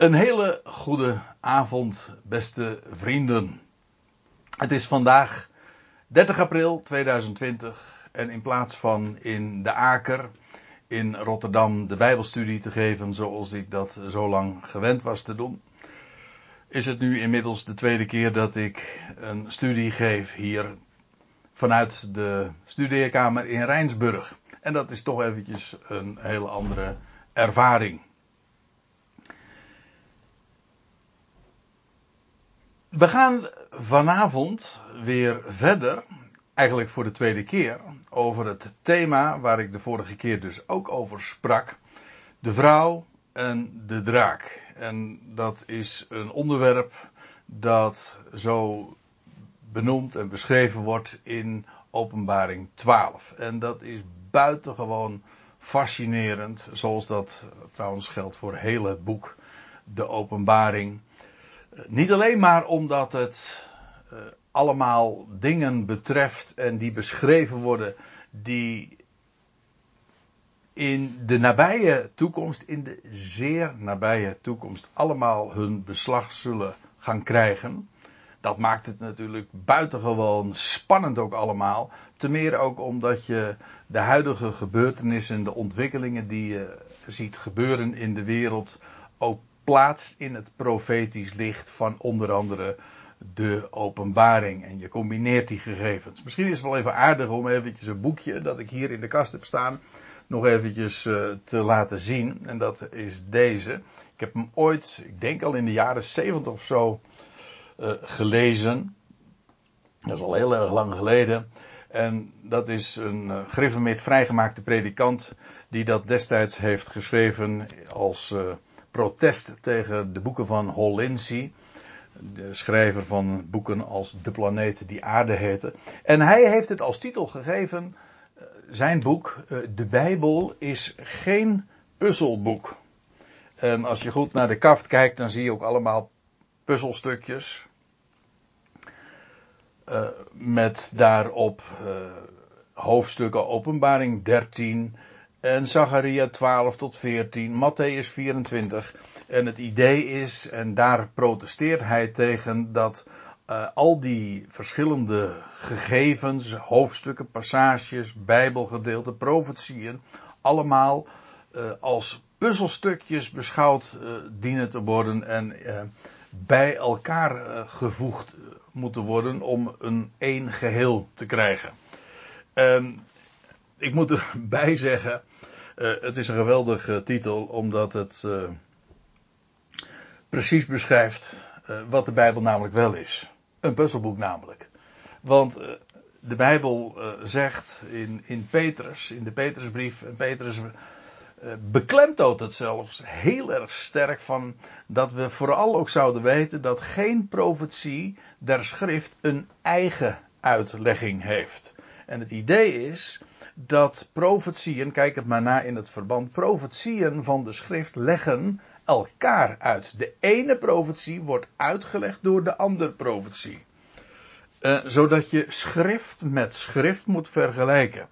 Een hele goede avond, beste vrienden. Het is vandaag 30 april 2020 en in plaats van in de Aker in Rotterdam de Bijbelstudie te geven zoals ik dat zo lang gewend was te doen, is het nu inmiddels de tweede keer dat ik een studie geef hier vanuit de studeerkamer in Rijnsburg. En dat is toch eventjes een hele andere ervaring. We gaan vanavond weer verder, eigenlijk voor de tweede keer, over het thema waar ik de vorige keer dus ook over sprak. De vrouw en de draak. En dat is een onderwerp dat zo benoemd en beschreven wordt in Openbaring 12. En dat is buitengewoon fascinerend, zoals dat trouwens geldt voor heel het boek De Openbaring. Niet alleen maar omdat het uh, allemaal dingen betreft en die beschreven worden die in de nabije toekomst, in de zeer nabije toekomst, allemaal hun beslag zullen gaan krijgen. Dat maakt het natuurlijk buitengewoon spannend ook allemaal. Te meer ook omdat je de huidige gebeurtenissen, de ontwikkelingen die je ziet gebeuren in de wereld, ook plaatst in het profetisch licht van onder andere de openbaring. En je combineert die gegevens. Misschien is het wel even aardig om eventjes een boekje dat ik hier in de kast heb staan nog eventjes uh, te laten zien. En dat is deze. Ik heb hem ooit, ik denk al in de jaren 70 of zo, uh, gelezen. Dat is al heel erg lang geleden. En dat is een uh, gereformeerd vrijgemaakte predikant die dat destijds heeft geschreven als protest tegen de boeken van Hollinsie. De schrijver van boeken als De planeet die aarde heette. En hij heeft het als titel gegeven, eh, zijn boek, eh, De Bijbel is geen puzzelboek. En als je goed naar de kaft kijkt, dan zie je ook allemaal puzzelstukjes. Uh, met daarop hoofdstukken openbaring 13, en Zacharia 12 tot 14, Matthäus 24. En het idee is, en daar protesteert hij tegen, dat uh, al die verschillende gegevens, hoofdstukken, passages, bijbelgedeelten, profetieën, allemaal uh, als puzzelstukjes beschouwd uh, dienen te worden en bij elkaar gevoegd moeten worden om een één geheel te krijgen. ik moet erbij zeggen, uh, het is een geweldige titel, omdat het uh, precies beschrijft wat de Bijbel namelijk wel is. Een puzzelboek namelijk. Want de Bijbel zegt in, in Petrus, in de Petrusbrief, en Petrus beklemtoont het zelfs heel erg sterk van dat we vooral ook zouden weten dat geen profetie der schrift een eigen uitlegging heeft. En het idee is dat profetieën, kijk het maar na in het verband, profetieën van de schrift leggen elkaar uit. De ene profetie wordt uitgelegd door de andere profetie. Uh, zodat je schrift met schrift moet vergelijken.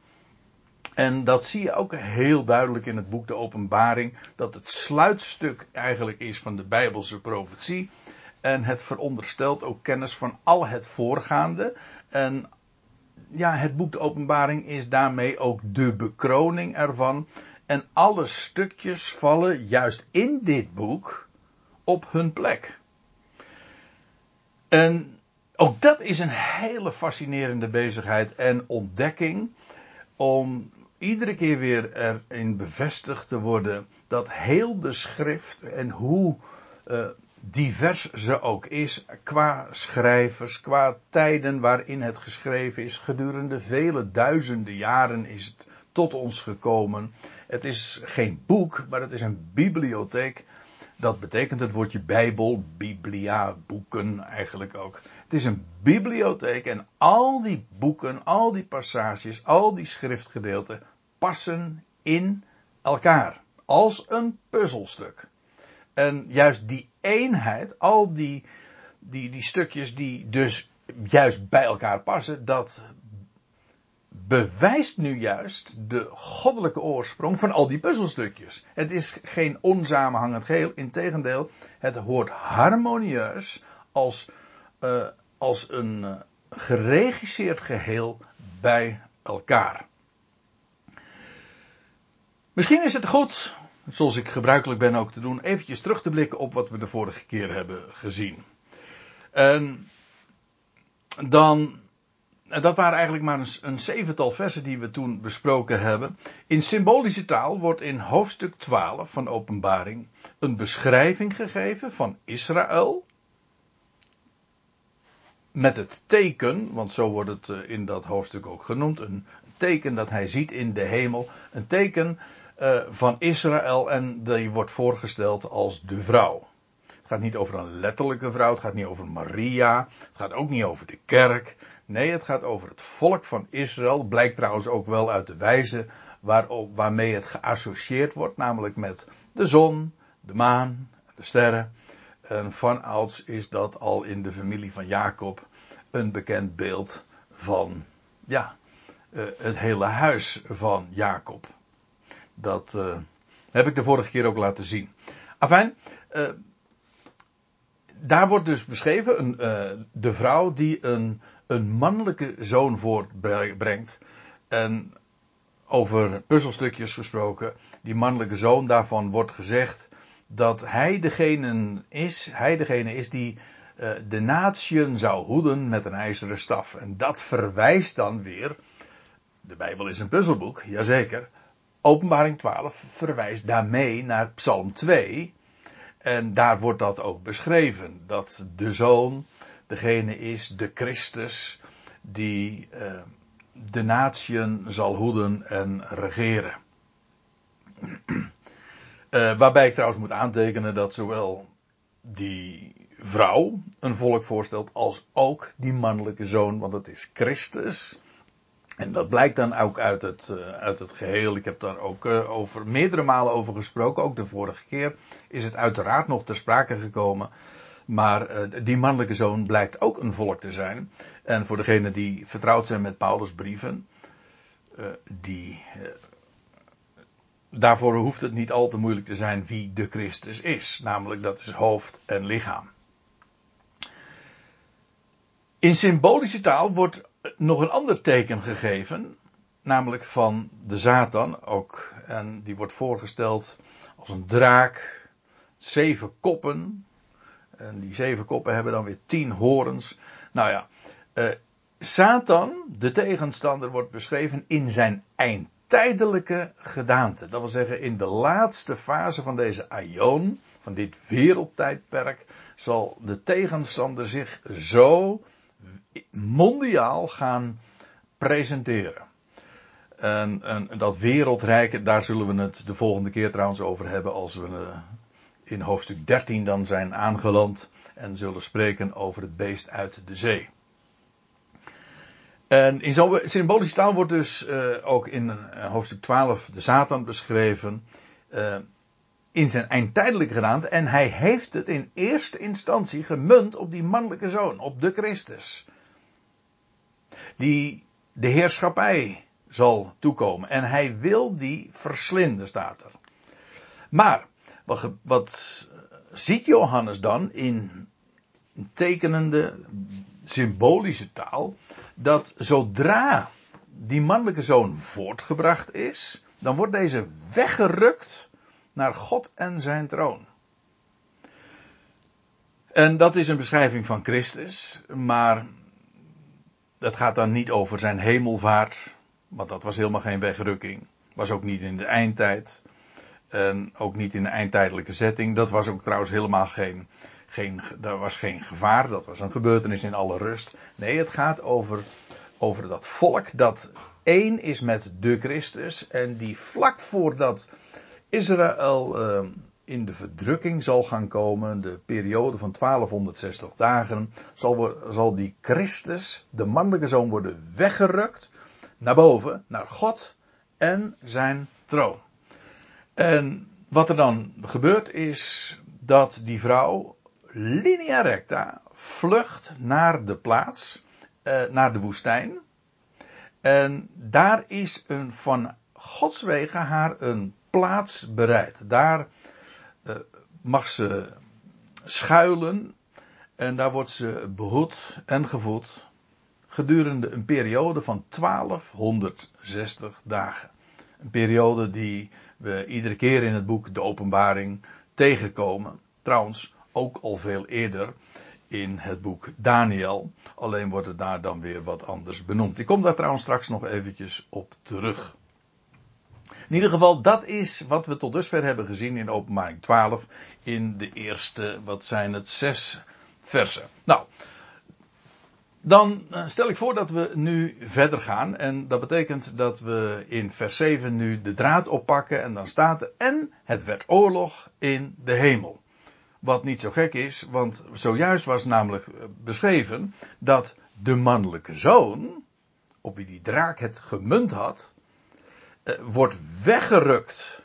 En dat zie je ook heel duidelijk in het boek De Openbaring, dat het sluitstuk eigenlijk is van de Bijbelse profetie. En het veronderstelt ook kennis van al het voorgaande. En ja, het boek de Openbaring is daarmee ook de bekroning ervan. En alle stukjes vallen juist in dit boek op hun plek. En ook dat is een hele fascinerende bezigheid en ontdekking. Om iedere keer weer erin bevestigd te worden dat heel de schrift en hoe uh, divers ze ook is, qua schrijvers, qua tijden waarin het geschreven is, gedurende vele duizenden jaren is het tot ons gekomen. Het is geen boek, maar het is een bibliotheek. Dat betekent het woordje Bijbel, Biblia, boeken eigenlijk ook. Het is een bibliotheek en al die boeken, al die passages, al die schriftgedeelten passen in elkaar. Als een puzzelstuk. En juist die eenheid, al die, die, die stukjes die dus juist bij elkaar passen, dat bewijst nu juist de goddelijke oorsprong van al die puzzelstukjes. Het is geen onsamenhangend geheel, integendeel, het hoort harmonieus als, uh, als een uh, geregisseerd geheel bij elkaar. Misschien is het goed, zoals ik gebruikelijk ben ook te doen, eventjes terug te blikken op wat we de vorige keer hebben gezien. En dan dat waren eigenlijk maar een, een, zevental versen die we toen besproken hebben. In symbolische taal wordt in hoofdstuk 12 van Openbaring een beschrijving gegeven van Israël. Met het teken, want zo wordt het eh, in dat hoofdstuk ook genoemd, een teken dat hij ziet in de hemel. Een teken uh, van Israël en die wordt voorgesteld als de vrouw. Het gaat niet over een letterlijke vrouw, het gaat niet over Maria, het gaat ook niet over de kerk. Nee, het gaat over het volk van Israël. Blijkt trouwens ook wel uit de wijze waarop, waarmee het geassocieerd wordt, namelijk met de zon, de maan, de sterren. En van ouds is dat al in de familie van Jacob een bekend beeld van, ja, uh, het hele huis van Jacob. Dat uh, heb ik de vorige keer ook laten zien. Afijn, uh, daar wordt dus beschreven een, de vrouw die een een mannelijke zoon voortbrengt. En over puzzelstukjes gesproken, die mannelijke zoon, daarvan wordt gezegd dat hij degene is, hij degene is die de natieën zou hoeden met een ijzeren staf. En dat verwijst dan weer, de Bijbel is een puzzelboek, jazeker. Openbaring 12 verwijst daarmee naar Psalm 2. En daar wordt dat ook beschreven, dat de zoon degene is, de Christus, die uh, de natieën zal hoeden en regeren. Uh, waarbij ik trouwens moet aantekenen dat zowel die vrouw een volk voorstelt als ook die mannelijke zoon, want het is Christus. En dat blijkt dan ook uit het, uh, uit het geheel. Ik heb daar ook uh, over meerdere malen over gesproken. Ook de vorige keer is het uiteraard nog ter sprake gekomen. Maar uh, die mannelijke zoon blijkt ook een volk te zijn. En voor degenen die vertrouwd zijn met Paulus' brieven, die, daarvoor hoeft het niet al te moeilijk te zijn wie de Christus is. Namelijk dat is hoofd en lichaam. In symbolische taal wordt nog een ander teken gegeven, namelijk van de Satan ook. En die wordt voorgesteld als een draak, zeven koppen, en die zeven koppen hebben dan weer tien horens. Nou ja, uh, Satan, de tegenstander, wordt beschreven in zijn eindtijdelijke gedaante. Dat wil zeggen, in de laatste fase van deze aion, van dit wereldtijdperk, zal de tegenstander zich zo mondiaal gaan presenteren. En, en, dat wereldrijk, daar zullen we het de volgende keer trouwens over hebben als we uh, in hoofdstuk 13 dan zijn aangeland en zullen spreken over het beest uit de zee. En in zo'n symbolische taal wordt dus uh, ook in uh, hoofdstuk 12 de Satan beschreven. In zijn eindtijdelijke gedaante. En hij heeft het in eerste instantie gemunt op die mannelijke zoon, op de Christus. Die de heerschappij zal toekomen. En hij wil die verslinden, staat er. Maar wat, wat ziet Johannes dan in tekenende, symbolische taal? Dat zodra die mannelijke zoon voortgebracht is, dan wordt deze weggerukt naar God en zijn troon. En dat is een beschrijving van Christus, maar dat gaat dan niet over zijn hemelvaart, want dat was helemaal geen wegrukking. Was ook niet in de eindtijd. En ook niet in een eindtijdelijke setting. Dat was ook trouwens helemaal geen, geen, daar was geen gevaar. Dat was een gebeurtenis in alle rust. Nee, het gaat over, over dat volk dat één is met de Christus. En die vlak voordat Israël uh, in de verdrukking zal gaan komen, de periode van 1260 dagen, zal, zal die Christus, de mannelijke zoon, worden weggerukt naar boven, naar God en zijn troon. En wat er dan gebeurt is dat die vrouw linea recta vlucht naar de plaats, eh, naar de woestijn. En daar is een, van Gods wegen haar een plaats bereid. Daar uh, mag ze schuilen en daar wordt ze behoed en gevoed gedurende een periode van 1260 dagen. Een periode die we iedere keer in het boek De Openbaring tegenkomen. Trouwens, ook al veel eerder in het boek Daniel. Alleen wordt het daar dan weer wat anders benoemd. Ik kom daar trouwens straks nog eventjes op terug. In ieder geval, dat is wat we tot dusver hebben gezien in openbaring 12. In de eerste, wat zijn het, zes versen. Nou, dan eh, stel ik voor dat we nu verder gaan. En dat betekent dat we in vers 7 nu de draad oppakken. En dan staat er, en het werd oorlog in de hemel. Wat niet zo gek is, want zojuist was namelijk eh, beschreven dat de mannelijke zoon, op wie die draak het gemunt had, wordt weggerukt.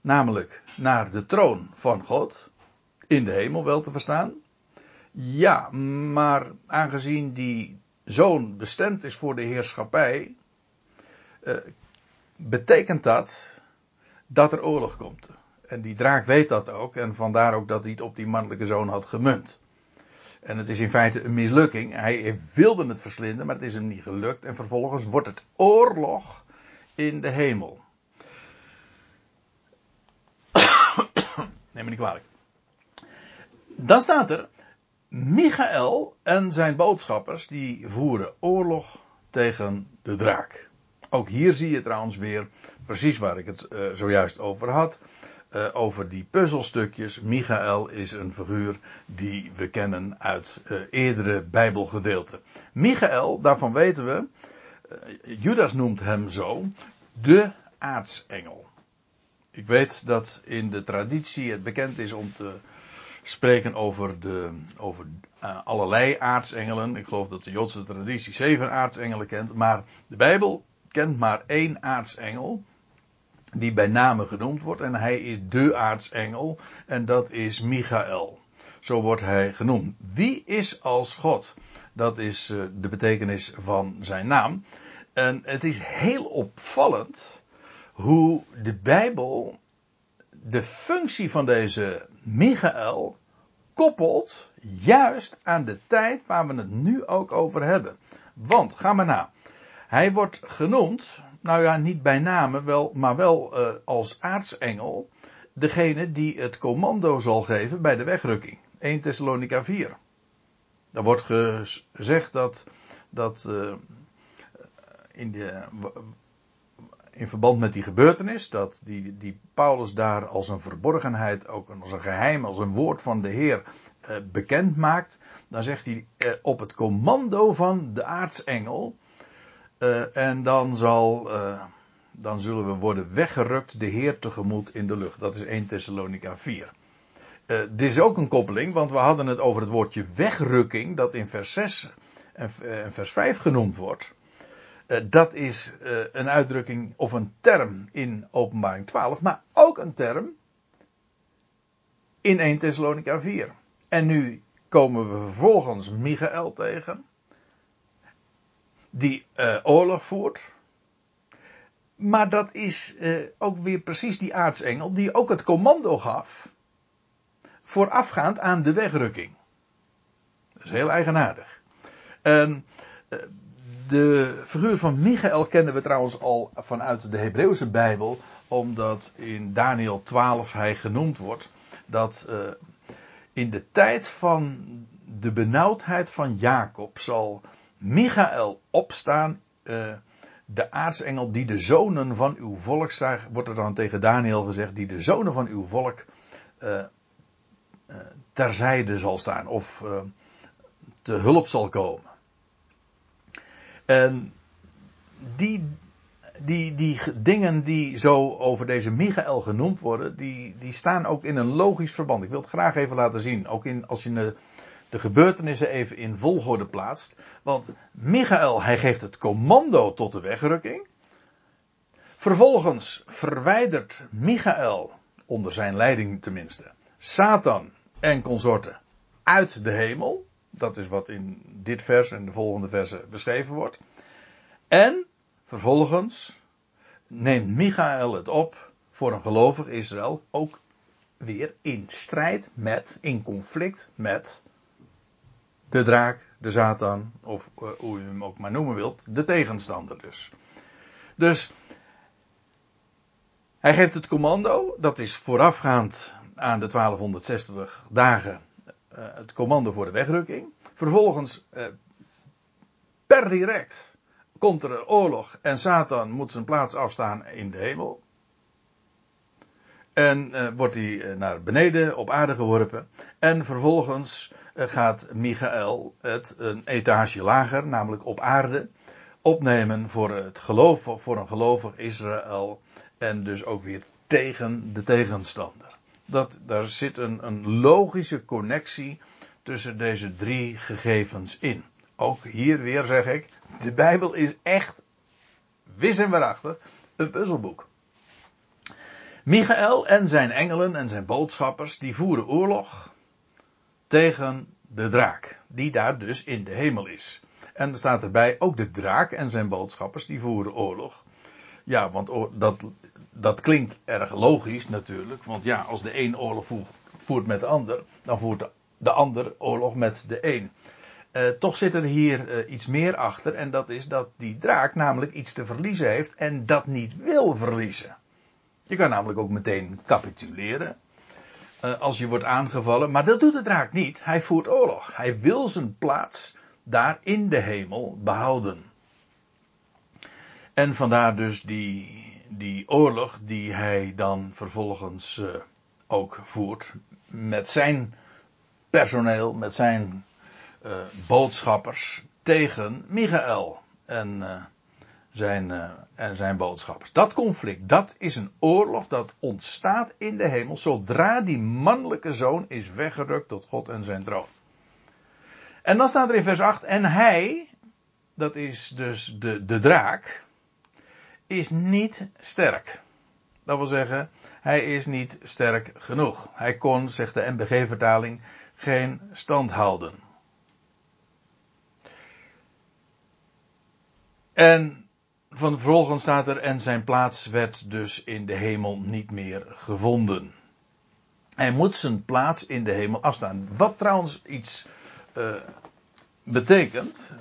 Namelijk naar de troon van God. In de hemel wel te verstaan. Ja, maar aangezien die zoon bestemd is voor de heerschappij, eh, betekent dat dat er oorlog komt. En die draak weet dat ook, en vandaar ook dat hij het op die mannelijke zoon had gemunt. En het is in feite een mislukking. Hij wilde het verslinden, maar het is hem niet gelukt. En vervolgens wordt het oorlog in de hemel. Neem me niet kwalijk. Dan staat er, Michael en zijn boodschappers die voeren oorlog tegen de draak. Ook hier zie je trouwens weer precies waar ik het uh, zojuist over had. Uh, over die puzzelstukjes. Michael is een figuur die we kennen uit uh, eerdere Bijbelgedeelten. Michael, daarvan weten we, Judas noemt hem zo, de aartsengel. Ik weet dat in de traditie het bekend is om te spreken over, de, over uh, allerlei aartsengelen. Ik geloof dat de Joodse traditie zeven aartsengelen kent. Maar de Bijbel kent maar één aartsengel. Die bij name genoemd wordt. En hij is de aartsengel. En dat is Michael. Zo wordt hij genoemd. Wie is als God? Dat is uh, de betekenis van zijn naam. En het is heel opvallend hoe de Bijbel de functie van deze Michael koppelt juist aan de tijd waar we het nu ook over hebben. Want, ga maar na. Hij wordt genoemd, nou ja, niet bij name, wel, maar wel uh, als aartsengel, degene die het commando zal geven bij de wegrukking. 1 Thessalonica 4. Daar wordt gezegd dat, dat uh, in de, in verband met die gebeurtenis, dat die, die Paulus daar als een verborgenheid, ook als een geheim, als een woord van de Heer eh, bekend maakt, dan zegt hij eh, op het commando van de aartsengel. Eh, en dan zal, eh, dan zullen we worden weggerukt de Heer tegemoet in de lucht. Dat is 1 Thessalonica 4. Uh, dit is ook een koppeling, want we hadden het over het woordje wegrukking, dat in vers 6 en, en vers 5 genoemd wordt. Uh, dat is een uitdrukking of een term in Openbaring 12, maar ook een term in 1 Thessalonica 4. En nu komen we vervolgens Michael tegen, die oorlog voert. Maar dat is ook weer precies die aartsengel die ook het commando gaf voorafgaand aan de wegrukking. Dat is heel eigenaardig. En de figuur van Michael kennen we trouwens al vanuit de Hebreeuwse Bijbel, omdat in Daniel 12 hij genoemd wordt dat uh, in de tijd van de benauwdheid van Jacob zal Michael opstaan, uh, de aartsengel die de zonen van uw volk, wordt er dan tegen Daniel gezegd, die de zonen van uw volk uh, terzijde zal staan of te hulp zal komen. En die, die, die dingen die zo over deze Michael genoemd worden, die, die staan ook in een logisch verband. Ik wil het graag even laten zien. Ook in, als je de, de gebeurtenissen even in volgorde plaatst. Want Michael, hij geeft het commando tot de wegrukking. Vervolgens verwijdert Michael, onder zijn leiding tenminste, Satan en consorten uit de hemel. Dat is wat in dit vers en de volgende versen beschreven wordt. En vervolgens neemt Michael het op voor een gelovig Israël, ook weer in strijd met, in conflict met de draak, de Satan, of uh, hoe je hem ook maar noemen wilt, de tegenstander dus. Dus hij geeft het commando, dat is voorafgaand aan de 1260 dagen uh, het commando voor de wegrukking. Vervolgens uh, per direct komt er een oorlog en Satan moet zijn plaats afstaan in de hemel. En uh, wordt hij naar beneden op aarde geworpen. En vervolgens gaat Michael het een etage lager, namelijk op aarde, opnemen voor het geloof, voor een gelovig Israël. En dus ook weer tegen de tegenstander. Dat, daar zit een, een logische connectie tussen deze drie gegevens in. Ook hier weer zeg ik, de Bijbel is echt wis en waarachtig een puzzelboek. Michael en zijn engelen en zijn boodschappers die voeren oorlog tegen de draak, die daar dus in de hemel is. En er staat erbij ook de draak en zijn boodschappers die voeren oorlog. Ja, want dat, dat klinkt erg logisch natuurlijk. Want ja, als de een oorlog voert met de ander, dan voert de, de ander oorlog met de een. Uh, toch zit er hier uh, iets meer achter. En dat is dat die draak namelijk iets te verliezen heeft en dat niet wil verliezen. Je kan namelijk ook meteen capituleren. Uh, als je wordt aangevallen. Maar dat doet de draak niet. Hij voert oorlog. Hij wil zijn plaats daar in de hemel behouden. En vandaar dus die, die oorlog die hij dan vervolgens uh, ook voert met zijn personeel, met zijn uh, boodschappers tegen Michael en, uh, zijn, en zijn boodschappers. Dat conflict, dat is een oorlog dat ontstaat in de hemel zodra die mannelijke zoon is weggerukt tot God en zijn troon. En dan staat er in vers 8, en hij, dat is dus de, de draak, is niet sterk. Dat wil zeggen, hij is niet sterk genoeg. Hij kon, zegt de NBG-vertaling, geen stand houden. En van vervolgens staat er, en zijn plaats werd dus in de hemel niet meer gevonden. Hij moet zijn plaats in de hemel afstaan. Wat trouwens iets uh, betekent,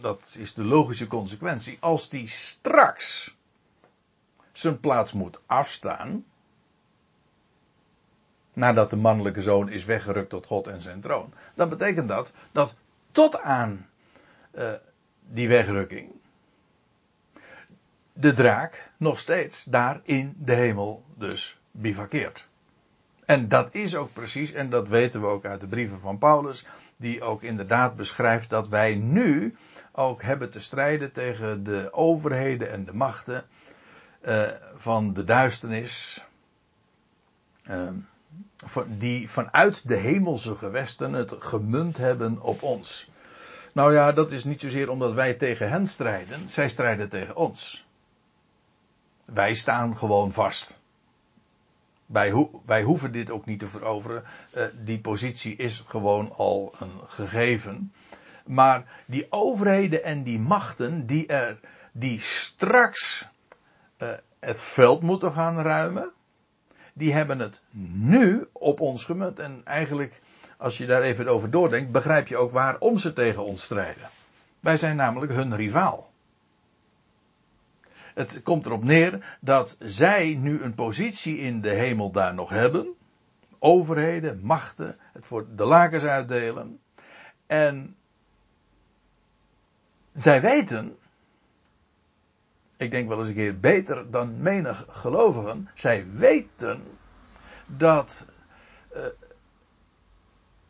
dat is de logische consequentie, als die straks zijn plaats moet afstaan. Nadat de mannelijke zoon is weggerukt tot God en zijn troon. Dan betekent dat dat tot aan uh, die wegrukking. de draak nog steeds daar in de hemel dus bivakkeert. En dat is ook precies, en dat weten we ook uit de brieven van Paulus, die ook inderdaad beschrijft dat wij nu ook hebben te strijden tegen de overheden en de machten uh, van de duisternis. Uh, die vanuit de hemelse gewesten het gemunt hebben op ons. Nou ja, dat is niet zozeer omdat wij tegen hen strijden, zij strijden tegen ons. Wij staan gewoon vast. Wij, ho wij hoeven dit ook niet te veroveren. Uh, die positie is gewoon al een gegeven. Maar die overheden en die machten die er, die straks uh, het veld moeten gaan ruimen, die hebben het nu op ons gemunt. En eigenlijk, als je daar even over doordenkt, begrijp je ook waarom ze tegen ons strijden. Wij zijn namelijk hun rivaal. Het komt erop neer dat zij nu een positie in de hemel daar nog hebben. Overheden, machten, het voor de lakens uitdelen. En zij weten ik denk wel eens een keer beter dan menig gelovigen. Zij weten dat uh,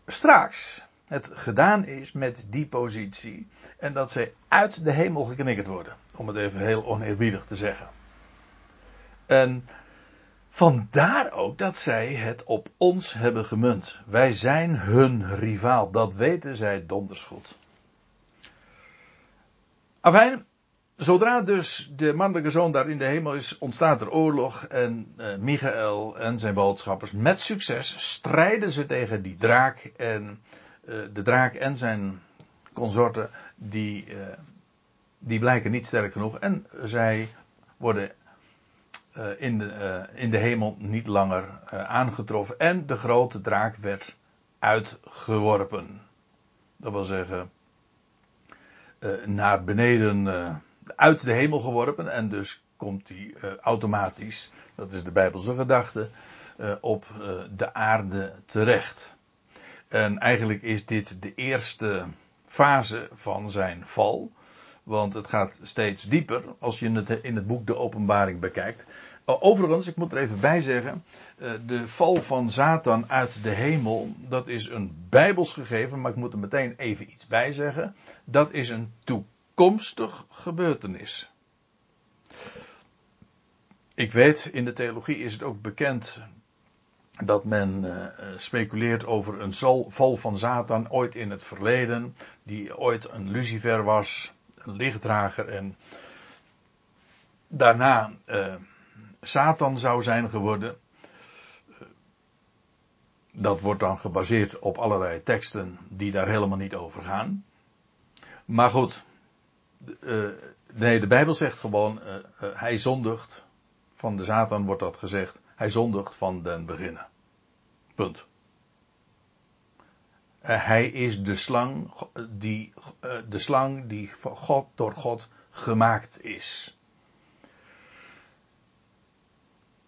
straks het gedaan is met die positie en dat zij uit de hemel geknikkerd worden. Om het even heel oneerbiedig te zeggen. En vandaar ook dat zij het op ons hebben gemunt. Wij zijn hun rivaal. Dat weten zij donders goed. Afijn, Zodra dus de mannelijke zoon daar in de hemel is, ontstaat er oorlog en uh, Michael en zijn boodschappers met succes strijden ze tegen die draak en uh, de draak en zijn consorten die, uh, die blijken niet sterk genoeg en zij worden in, de, in de hemel niet langer aangetroffen. En de grote draak werd uitgeworpen. Dat wil zeggen, naar beneden, uit de hemel geworpen. En dus komt hij automatisch, dat is de Bijbelse gedachte, op de aarde terecht. En eigenlijk is dit de eerste fase van zijn val. Want het gaat steeds dieper als je het in het boek De Openbaring bekijkt. Overigens, ik moet er even bij zeggen. Eh, de val van Satan uit de hemel, dat is een bijbels gegeven, maar ik moet er meteen even iets bij zeggen. Dat is een toekomstig gebeurtenis. Ik weet, in de theologie is het ook bekend dat men uh, speculeert over een val van Satan ooit in het verleden, die ooit een Lucifer was, een lichtdrager en daarna uh, Satan zou zijn geworden. Dat wordt dan gebaseerd op allerlei teksten die daar helemaal niet over gaan. Maar goed, uh, nee, de Bijbel zegt gewoon, uh, hij zondigt. Van de Satan wordt dat gezegd. Hij zondigt van den beginnen. Punt. hij is de slang die, de slang die van God, door God gemaakt is.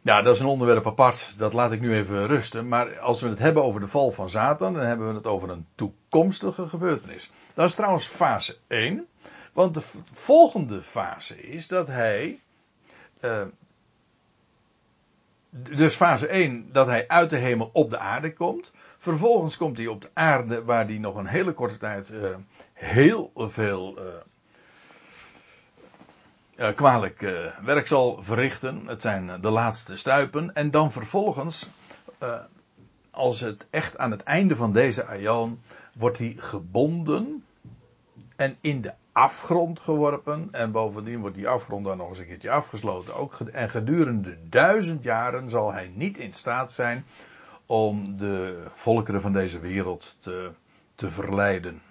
Ja, dat is een onderwerp apart. Dat laat ik nu even rusten. Maar als we het hebben over de val van Satan, dan hebben we het over een toekomstige gebeurtenis. Dat is trouwens fase 1. Want de volgende fase is dat hij. Uh, dus fase 1, dat hij uit de hemel op de aarde komt. Vervolgens komt hij op de aarde, waar hij nog een hele korte tijd uh, heel veel uh, kwalijk werk zal verrichten. Het zijn de laatste stuipen. En dan vervolgens, als het echt aan het einde van deze aion, wordt hij gebonden en in de afgrond geworpen. En bovendien wordt die afgrond dan nog eens een keertje afgesloten. Ook, en gedurende duizend jaren zal hij niet in staat zijn om de volkeren van deze wereld te, te verleiden.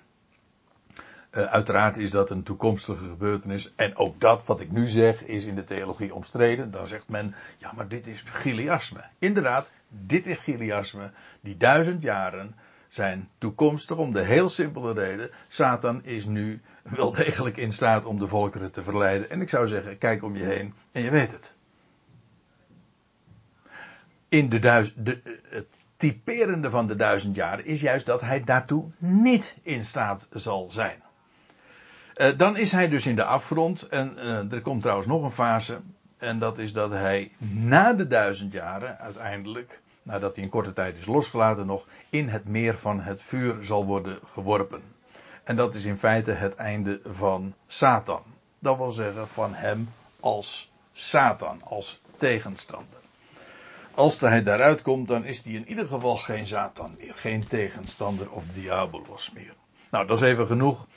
Uh, uiteraard is dat een toekomstige gebeurtenis. En ook dat wat ik nu zeg is in de theologie omstreden. Dan zegt men, ja maar dit is Giliasme. Inderdaad, dit is Giliasme. Die duizend jaren zijn toekomstig om de heel simpele reden. Satan is nu wel degelijk in staat om de volkeren te verleiden. En ik zou zeggen, kijk om je heen en je weet het. In de de, het typerende van de duizend jaren is juist dat hij daartoe niet in staat zal zijn. Uh, dan is hij dus in de afgrond. En uh, er komt trouwens nog een fase. En dat is dat hij na de duizend jaren uiteindelijk, nadat hij een korte tijd is losgelaten, nog in het meer van het vuur zal worden geworpen. En dat is in feite het einde van Satan. Dat wil zeggen van hem als Satan, als tegenstander. Als hij daaruit komt, dan is hij in ieder geval geen Satan meer, geen tegenstander of diabolos meer. Nou, dat is even genoeg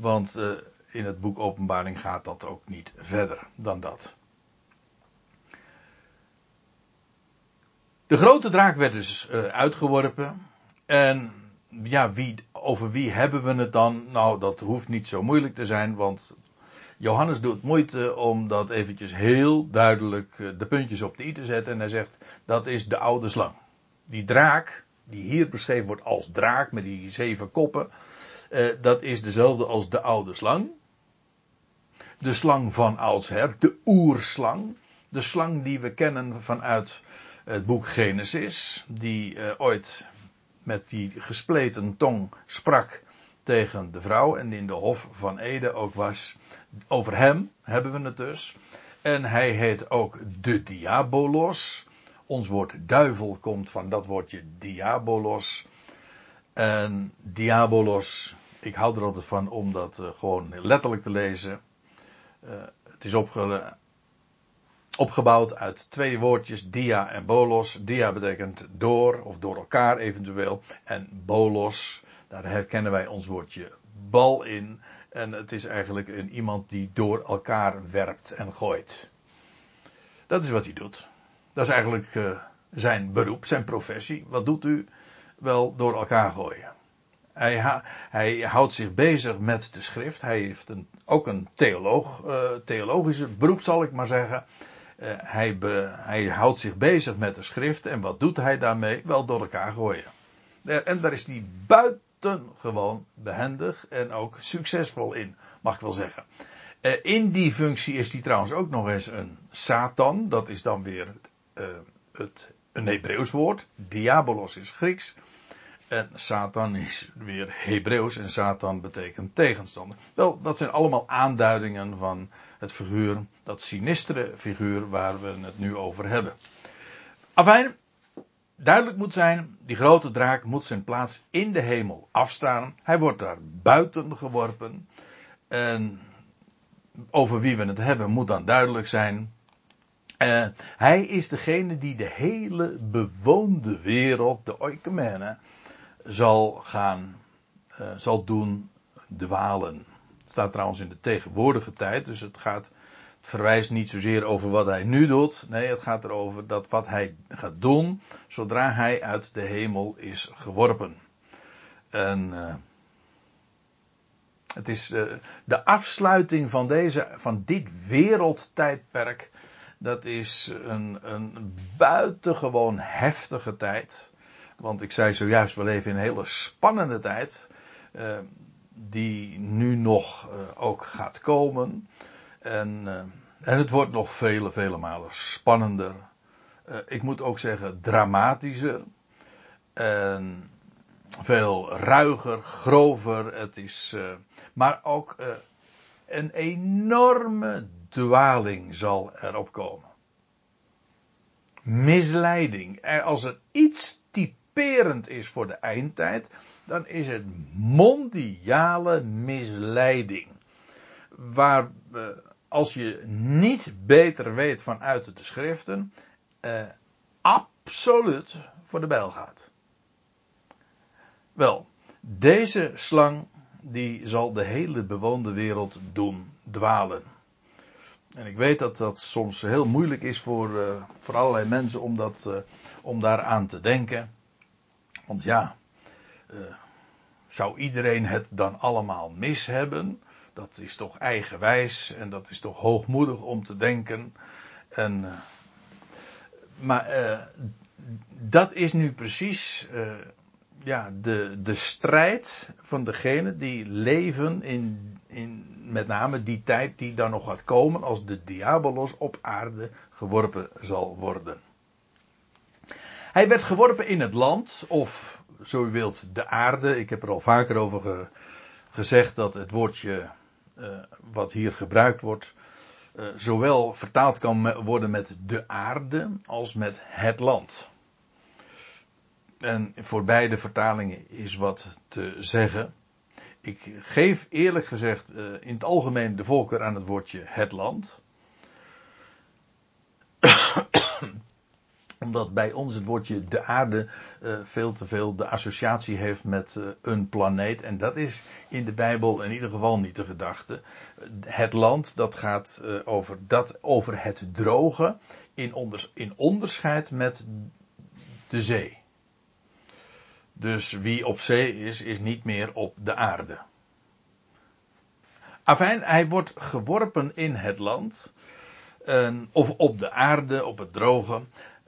want uh, in het boek Openbaring gaat dat ook niet verder dan dat. De grote draak werd dus uh, uitgeworpen. En ja, wie, over wie hebben we het dan? Nou, dat hoeft niet zo moeilijk te zijn, want Johannes doet moeite om dat eventjes heel duidelijk uh, de puntjes op de i te zetten. En hij zegt, dat is de oude slang. Die draak, die hier beschreven wordt als draak met die zeven koppen. Uh, dat is dezelfde als de oude slang. De slang van oudsher, de oerslang. De slang die we kennen vanuit het boek Genesis. Die uh, ooit met die gespleten tong sprak tegen de vrouw en in de hof van Ede ook was. Over hem hebben we het dus. En hij heet ook de Diabolos. Ons woord duivel komt van dat woordje Diabolos. En Diabolos ik hou er altijd van om dat uh, gewoon letterlijk te lezen. Uh, het is opge opgebouwd uit twee woordjes, dia en bolos. Dia betekent door of door elkaar eventueel. En bolos, daar herkennen wij ons woordje bal in. En het is eigenlijk een, iemand die door elkaar werpt en gooit. Dat is wat hij doet. Dat is eigenlijk uh, zijn beroep, zijn professie. Wat doet u? Wel door elkaar gooien. Hij, hij, houdt zich bezig met de schrift. Hij heeft een, ook een theoloog, uh, theologische beroep, zal ik maar zeggen. Uh, hij, be, hij houdt zich bezig met de schrift. En wat doet hij daarmee? Wel door elkaar gooien. En daar is hij buitengewoon behendig en ook succesvol in, mag ik wel zeggen. Uh, in die functie is hij trouwens ook nog eens een Satan. Dat is dan weer het, een Hebreeuws woord. Diabolos is Grieks. En Satan is weer Hebreeuws en Satan betekent tegenstander. Wel, dat zijn allemaal aanduidingen van het figuur, dat sinistere figuur waar we het nu over hebben. Afijn, duidelijk moet zijn, die grote draak moet zijn plaats in de hemel afstaan. Hij wordt daar buiten geworpen. En over wie we het hebben moet dan duidelijk zijn. Uh, hij is degene die de hele bewoonde wereld, de oikumene, zal gaan, uh, zal doen dwalen. Het staat trouwens in de tegenwoordige tijd, dus het gaat, het verwijst niet zozeer over wat hij nu doet. Nee, het gaat erover dat wat hij gaat doen, zodra hij uit de hemel is geworpen. En, uh, het is uh, de afsluiting van deze, van dit wereldtijdperk. Dat is een, een buitengewoon heftige tijd. Want ik zei zojuist, we leven in een hele spannende tijd. Uh, die nu nog uh, ook gaat komen. En, uh, en het wordt nog vele, vele malen spannender. ik moet ook zeggen dramatischer. En veel ruiger, grover. Het is, maar ook een enorme dwaling zal erop komen. Misleiding. Als er iets typerend is voor de eindtijd, dan is het mondiale misleiding. Waar uh, als je niet beter weet vanuit de schriften, uh, absoluut voor de bijl gaat. Wel, deze slang die zal de hele bewoonde wereld doen dwalen. En ik weet dat dat soms heel moeilijk is voor, uh, voor allerlei mensen om, dat, uh, om daaraan te denken. Want ja, uh, zou iedereen het dan allemaal mis hebben? Dat is toch eigenwijs en dat is toch hoogmoedig om te denken. En, uh, maar uh, dat is nu precies ja, de, de strijd van degenen die leven in, in met name die tijd die dan nog gaat komen als de diabolos op aarde geworpen zal worden. Hij werd geworpen in het land, of zo u wilt, de aarde. Ik heb er al vaker over ge, gezegd dat het woordje uh, wat hier gebruikt wordt, uh, zowel vertaald kan worden met de aarde als met het land. En voor beide vertalingen is wat te zeggen. Ik geef eerlijk gezegd uh, in het algemeen de voorkeur aan het woordje het land omdat bij ons het woordje de aarde uh, veel te veel de associatie heeft met uh, een planeet. En dat is in de Bijbel in ieder geval niet de gedachte. Het land, dat gaat uh, over, dat, over het droge in, onders, in onderscheid met de zee. Dus wie op zee is, is niet meer op de aarde. Afijn, hij wordt geworpen in het land. of op de aarde, op het droge.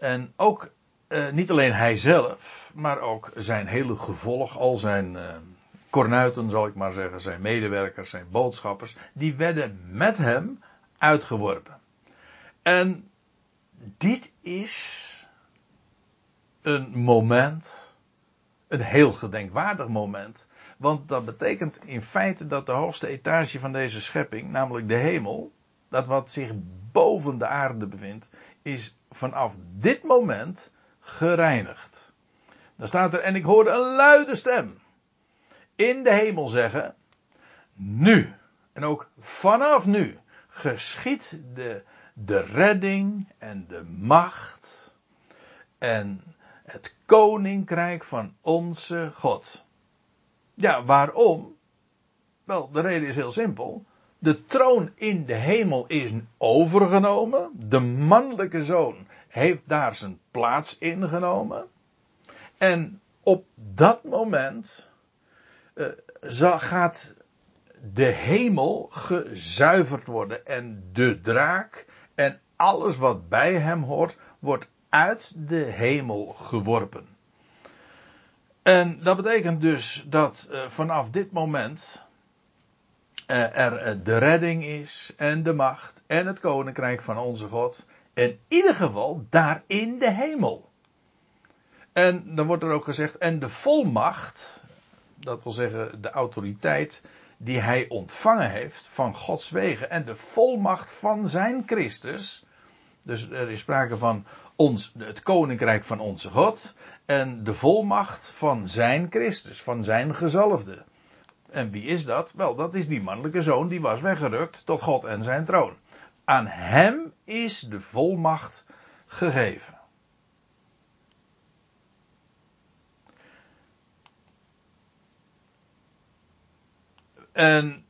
En ook uh, niet alleen hij zelf, maar ook zijn hele gevolg, al zijn uh, kornuiten zal ik maar zeggen, zijn medewerkers, zijn boodschappers, die werden met hem uitgeworpen. En dit is een moment, een heel gedenkwaardig moment, want dat betekent in feite dat de hoogste etage van deze schepping, namelijk de hemel, dat wat zich boven de aarde bevindt, is vanaf dit moment gereinigd. Dan staat er, en ik hoorde een luide stem in de hemel zeggen, nu, en ook vanaf nu, geschiet de, de redding en de macht en het koninkrijk van onze God. Ja, waarom? Wel, de reden is heel simpel. De troon in de hemel is overgenomen. De mannelijke zoon heeft daar zijn plaats ingenomen. En op dat moment uh, gaat de hemel gezuiverd worden en de draak en alles wat bij hem hoort, wordt uit de hemel geworpen. En dat betekent dus dat uh, vanaf dit moment er de redding is en de macht en het koninkrijk van onze God. In ieder geval daar in de hemel. En dan wordt er ook gezegd, en de volmacht, dat wil zeggen de autoriteit die hij ontvangen heeft van Gods wegen en de volmacht van zijn Christus. Dus er is sprake van ons, het koninkrijk van onze God en de volmacht van zijn Christus, van zijn gezalfde. En wie is dat? Wel, dat is die mannelijke zoon die was weggerukt tot God en zijn troon. Aan hem is de volmacht gegeven. En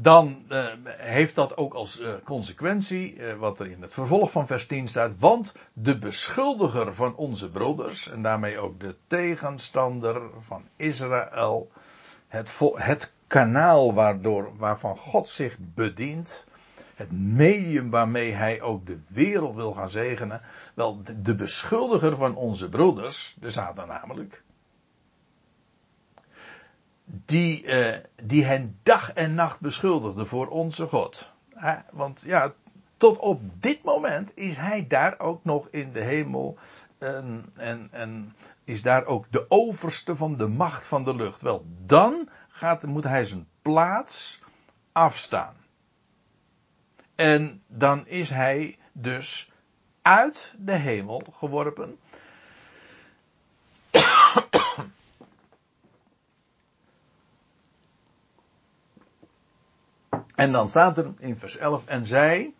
dan uh, heeft dat ook als uh, consequentie, uh, wat er in het vervolg van vers 10 staat, want de beschuldiger van onze broeders, en daarmee ook de tegenstander van Israël, het, het kanaal waardoor, waarvan God zich bedient, het medium waarmee hij ook de wereld wil gaan zegenen, wel, de, de beschuldiger van onze broeders, de Satan namelijk, die, uh, die hen dag en nacht beschuldigde voor onze God. want ja, tot op dit moment is hij daar ook nog in de hemel. En, en, en is daar ook de overste van de macht van de lucht. Wel, dan gaat, moet hij zijn plaats afstaan. En dan is hij dus uit de hemel geworpen. En dan staat er in vers 11, en zij,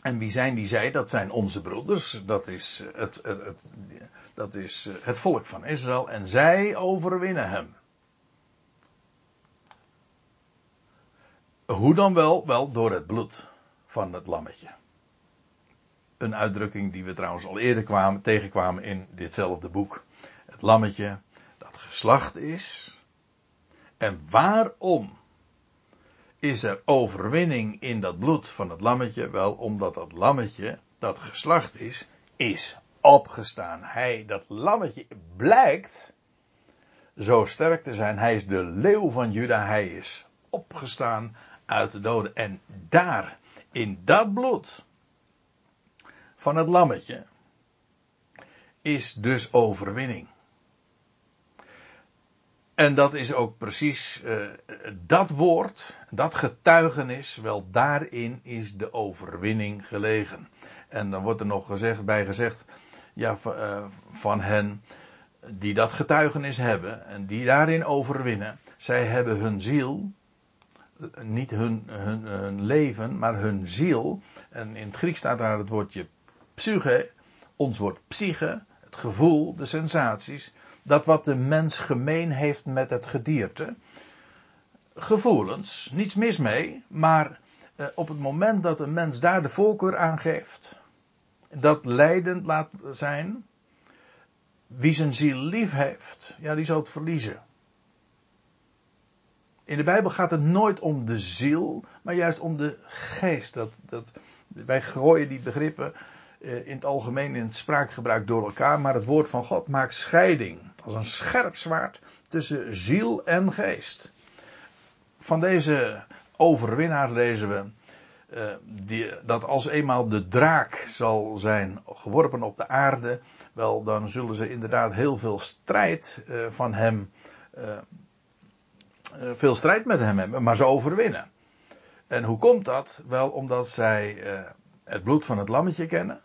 en wie zijn die zij? Dat zijn onze broeders, dat is het, het, het, dat is het volk van Israël, en zij overwinnen hem. Hoe dan wel? Wel door het bloed van het lammetje. Een uitdrukking die we trouwens al eerder kwamen, tegenkwamen in ditzelfde boek. Het lammetje dat geslacht is. En waarom is er overwinning in dat bloed van het lammetje? Wel, omdat dat lammetje, dat geslacht is, is opgestaan. Hij, dat lammetje, blijkt zo sterk te zijn. Hij is de leeuw van Juda. Hij is opgestaan uit de doden. En daar, in dat bloed van het lammetje, is dus overwinning. En dat is ook precies uh, dat woord, dat getuigenis, wel daarin is de overwinning gelegen. En dan wordt er nog gezegd, bij gezegd, ja, uh, van hen die dat getuigenis hebben en die daarin overwinnen. Zij hebben hun ziel, niet hun, hun, hun leven, maar hun ziel. En in het Grieks staat daar het woordje psyche, ons woord psyche, het gevoel, de sensaties dat wat de mens gemeen heeft met het gedierte. Gevoelens, niets mis mee, maar eh, op het moment dat een mens daar de voorkeur aan geeft, dat leidend laat zijn, wie zijn ziel lief heeft, ja, die zal het verliezen. In de Bijbel gaat het nooit om de ziel, maar juist om de geest. Dat, dat, wij gooien die begrippen in het algemeen in het spraakgebruik door elkaar, maar het woord van God maakt scheiding als een scherp zwaard tussen ziel en geest. Van deze overwinnaar lezen we uh, die, dat als eenmaal de draak zal zijn geworpen op de aarde, wel dan zullen ze inderdaad heel veel strijd uh, van hem, veel strijd met hem hebben, maar ze overwinnen. En hoe komt dat? Wel omdat zij het bloed van het lammetje kennen.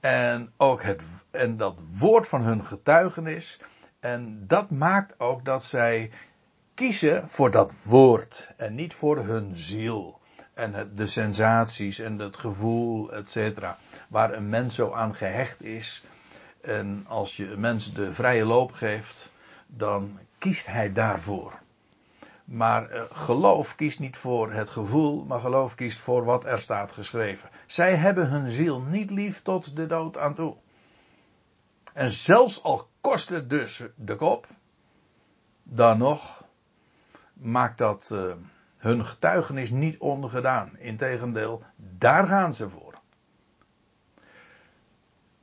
En ook het, en dat woord van hun getuigenis. En dat maakt ook dat zij kiezen voor dat woord en niet voor hun ziel. En de sensaties en het gevoel, et cetera. Waar een mens zo aan gehecht is. En als je een mens de vrije loop geeft, dan kiest hij daarvoor. Maar uh, geloof kiest niet voor het gevoel, maar geloof kiest voor wat er staat geschreven. Zij hebben hun ziel niet lief tot de dood aan toe. En zelfs al kost het dus de kop, dan nog maakt dat uh, hun getuigenis niet ongedaan. Integendeel, daar gaan ze voor.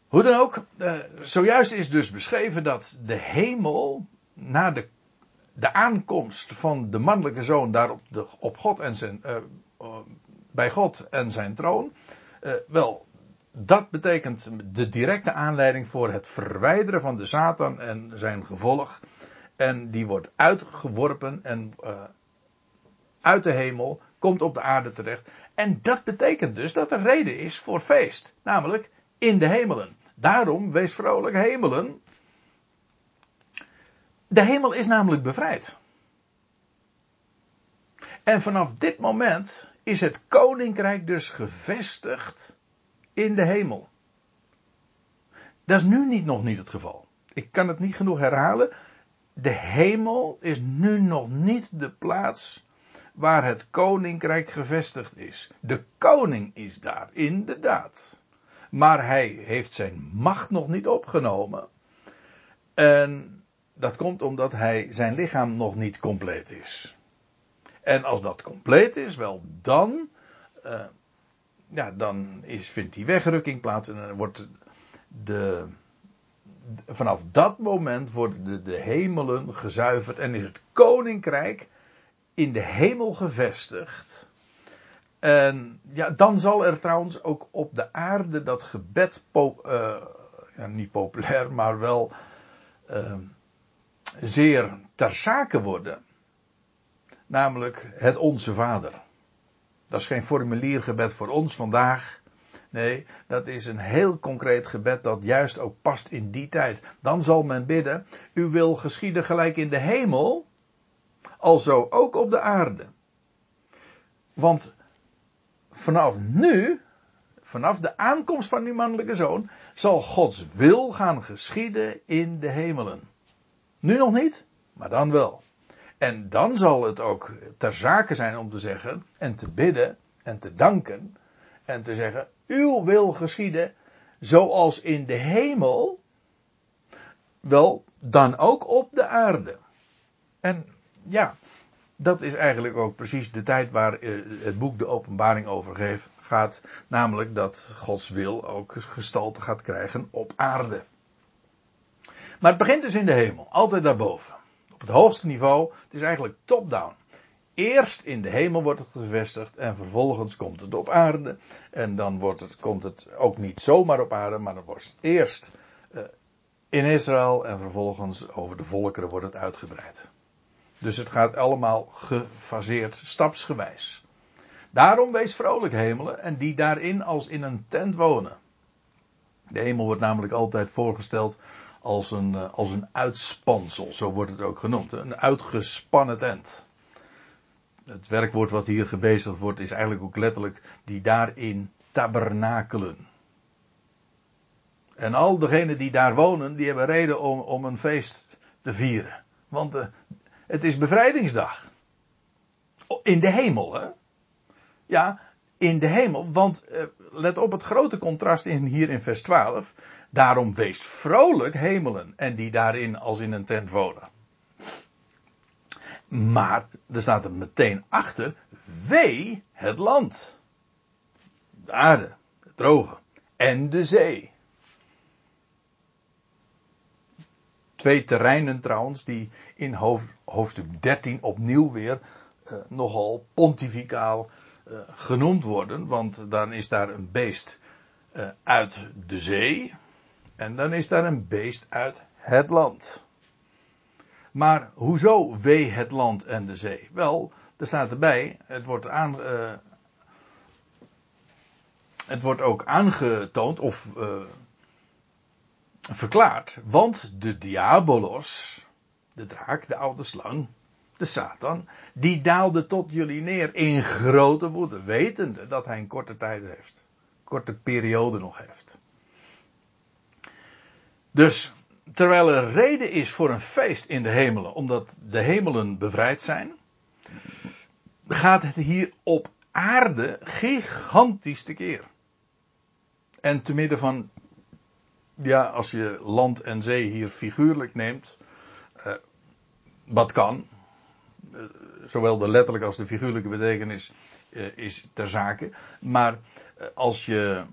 Hoe dan ook, uh, zojuist is dus beschreven dat de hemel na de, de aankomst van de mannelijke zoon daar op, de, op God en zijn, uh, bij God en zijn troon, wel, dat betekent de directe aanleiding voor het verwijderen van de Satan en zijn gevolg. En die wordt uitgeworpen en uit de hemel komt op de aarde terecht. En dat betekent dus dat er reden is voor feest. Namelijk in de hemelen. Daarom wees vrolijk hemelen. De hemel is namelijk bevrijd. En vanaf dit moment is het koninkrijk dus gevestigd in de hemel. Dat is nu niet, nog niet het geval. Ik kan het niet genoeg herhalen. De hemel is nu nog niet de plaats waar het koninkrijk gevestigd is. De koning is daar, inderdaad. Maar hij heeft zijn macht nog niet opgenomen. En dat komt omdat hij zijn lichaam nog niet compleet is. En als dat compleet is, wel dan. Uh, ja, dan is, vindt die wegrukking plaats en dan wordt de, vanaf dat moment worden de, de hemelen gezuiverd en is het koninkrijk in de hemel gevestigd. En ja, dan zal er trouwens ook op de aarde dat gebed, uh, ja, niet populair, maar wel uh, zeer ter zake worden. Namelijk het Onze Vader. Dat is geen formuliergebed voor ons vandaag. Nee, dat is een heel concreet gebed dat juist ook past in die tijd. Dan zal men bidden, u wil geschieden gelijk in de hemel, alzo ook op de aarde. Want vanaf nu, vanaf de aankomst van die mannelijke zoon, zal Gods wil gaan geschieden in de hemelen. Nu nog niet, maar dan wel. En dan zal het ook ter zake zijn om te zeggen en te bidden en te danken en te zeggen, uw wil geschieden zoals in de hemel, wel dan ook op de aarde. En ja, dat is eigenlijk ook precies de tijd waar eh, het boek de openbaring over gaat, namelijk dat Gods wil ook gestalte gaat krijgen op aarde. Maar het begint dus in de hemel, altijd daarboven op het hoogste niveau. Het is eigenlijk top-down. Eerst in de hemel wordt het gevestigd en vervolgens komt het op aarde. En dan wordt het, komt het ook niet zomaar op aarde, maar dan wordt het eerst uh, in Israël en vervolgens over de volkeren wordt het uitgebreid. Dus het gaat allemaal gefaseerd, stapsgewijs. Daarom wees vrolijk hemelen en die daarin als in een tent wonen. De hemel wordt namelijk altijd voorgesteld als een, eh, als een uitspansel, zo wordt het ook genoemd. Een uitgespannen tent. Het werkwoord wat hier gebezigd wordt is eigenlijk ook letterlijk die daarin tabernakelen. En al degenen die daar wonen, die hebben reden om, om een feest te vieren. Want uh, het is bevrijdingsdag. In de hemel, hè? Ja, in de hemel. Want uh, let op het grote contrast in, hier in vers 12. Daarom weest vrolijk hemelen en die daarin als in een tent wonen. Maar er staat er meteen achter, wee het land. De aarde, het droge en de zee. Twee terreinen trouwens die in hoofdstuk 13 opnieuw weer uh, nogal pontificaal uh, genoemd worden. Want dan is daar een beest uh, uit de zee. En dan is daar een beest uit het land. Maar hoezo wee het land en de zee? Wel, er staat erbij, het wordt, aan, uh, het wordt ook aangetoond of uh, verklaard. Want de diabolos, de draak, de oude slang, de Satan, die daalde tot jullie neer in grote woede, wetende dat hij een korte tijd heeft. Korte periode nog heeft. Dus terwijl er reden is voor een feest in de hemelen, omdat de hemelen bevrijd zijn, gaat het hier op aarde gigantisch tekeer. En te midden van Ja, als je land en zee hier figuurlijk neemt, uh, wat kan, uh, zowel de letterlijke als de figuurlijke betekenis uh, is ter zake. Maar als je.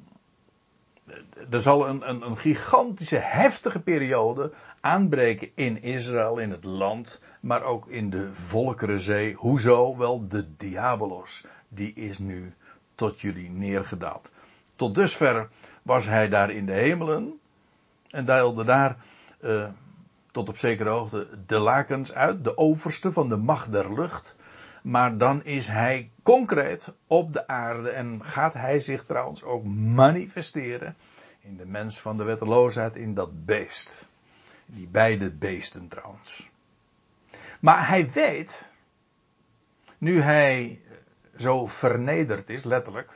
Er zal een, een, een gigantische, heftige periode aanbreken in Israël, in het land, maar ook in de Volkerenzee. Hoezo? Wel, de Diabolos, die is nu tot jullie neergedaald. Tot dusver was hij daar in de hemelen en deelde daar uh, tot op zekere hoogte de lakens uit, de overste van de macht der lucht. Maar dan is hij concreet op de aarde en gaat hij zich trouwens ook manifesteren in de mens van de wetteloosheid, in dat beest. Die beide beesten trouwens. Maar hij weet, nu hij zo vernederd is, letterlijk,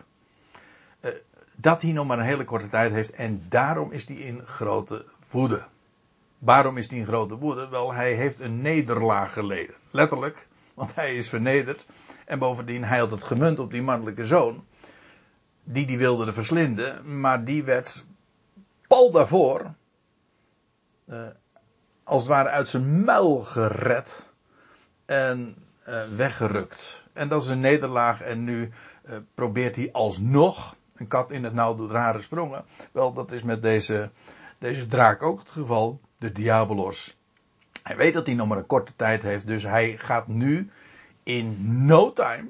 eh, dat hij nog maar een hele korte tijd heeft en daarom is hij in grote woede. Waarom is hij in grote woede? Wel, hij heeft een nederlaag geleden. Letterlijk, want hij is vernederd. En bovendien, hij had het gemunt op die mannelijke zoon. Die die wilde verslinden, maar die werd pal daarvoor. Uh, als het ware uit zijn muil gered. En uh, weggerukt. En dat is een nederlaag. En nu uh, probeert hij alsnog. Een kat in het nauw doet rare sprongen. Wel, dat is met deze, deze draak ook het geval. De Diabolos. Hij weet dat hij nog maar een korte tijd heeft. Dus hij gaat nu in no time.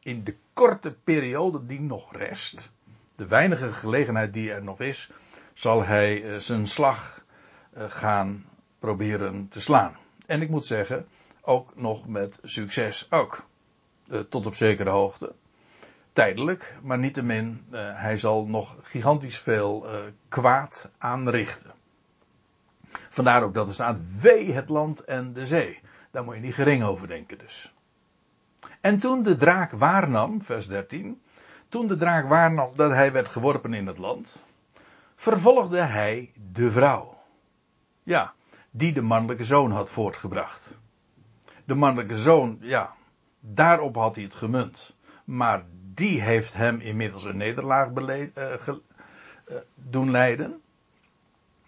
In de korte periode die nog rest. De weinige gelegenheid die er nog is. Zal hij uh, zijn slag uh, gaan proberen te slaan. En ik moet zeggen, ook nog met succes ook. Uh, tot op zekere hoogte. Tijdelijk, maar niettemin, hij zal nog gigantisch veel kwaad aanrichten. Vandaar ook dat er staat, wee het land en de zee. Daar moet je niet gering over denken dus. En toen de draak waarnam, vers 13, toen de draak waarnam dat hij werd geworpen in het land, vervolgde hij de vrouw. Ja, die de mannelijke zoon had voortgebracht. De mannelijke zoon, ja, daarop had hij het gemunt. Maar die heeft hem inmiddels een nederlaag ge, uh, doen leiden.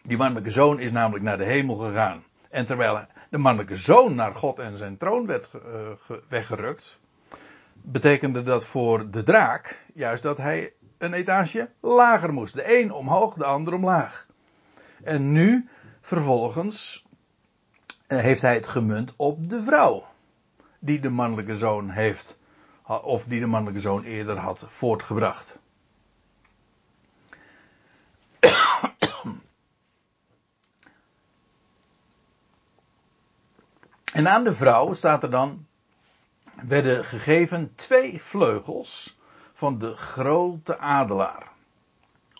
Die mannelijke zoon is namelijk naar de hemel gegaan. En terwijl de mannelijke zoon naar God en zijn troon werd uh, weggerukt, betekende dat voor de draak juist dat hij een etage lager moest. De een omhoog, de ander omlaag. En nu vervolgens heeft hij het gemunt op de vrouw. Die de mannelijke zoon heeft, of die de mannelijke zoon eerder had voortgebracht. En aan de vrouw staat er dan, werden gegeven twee vleugels van de grote adelaar.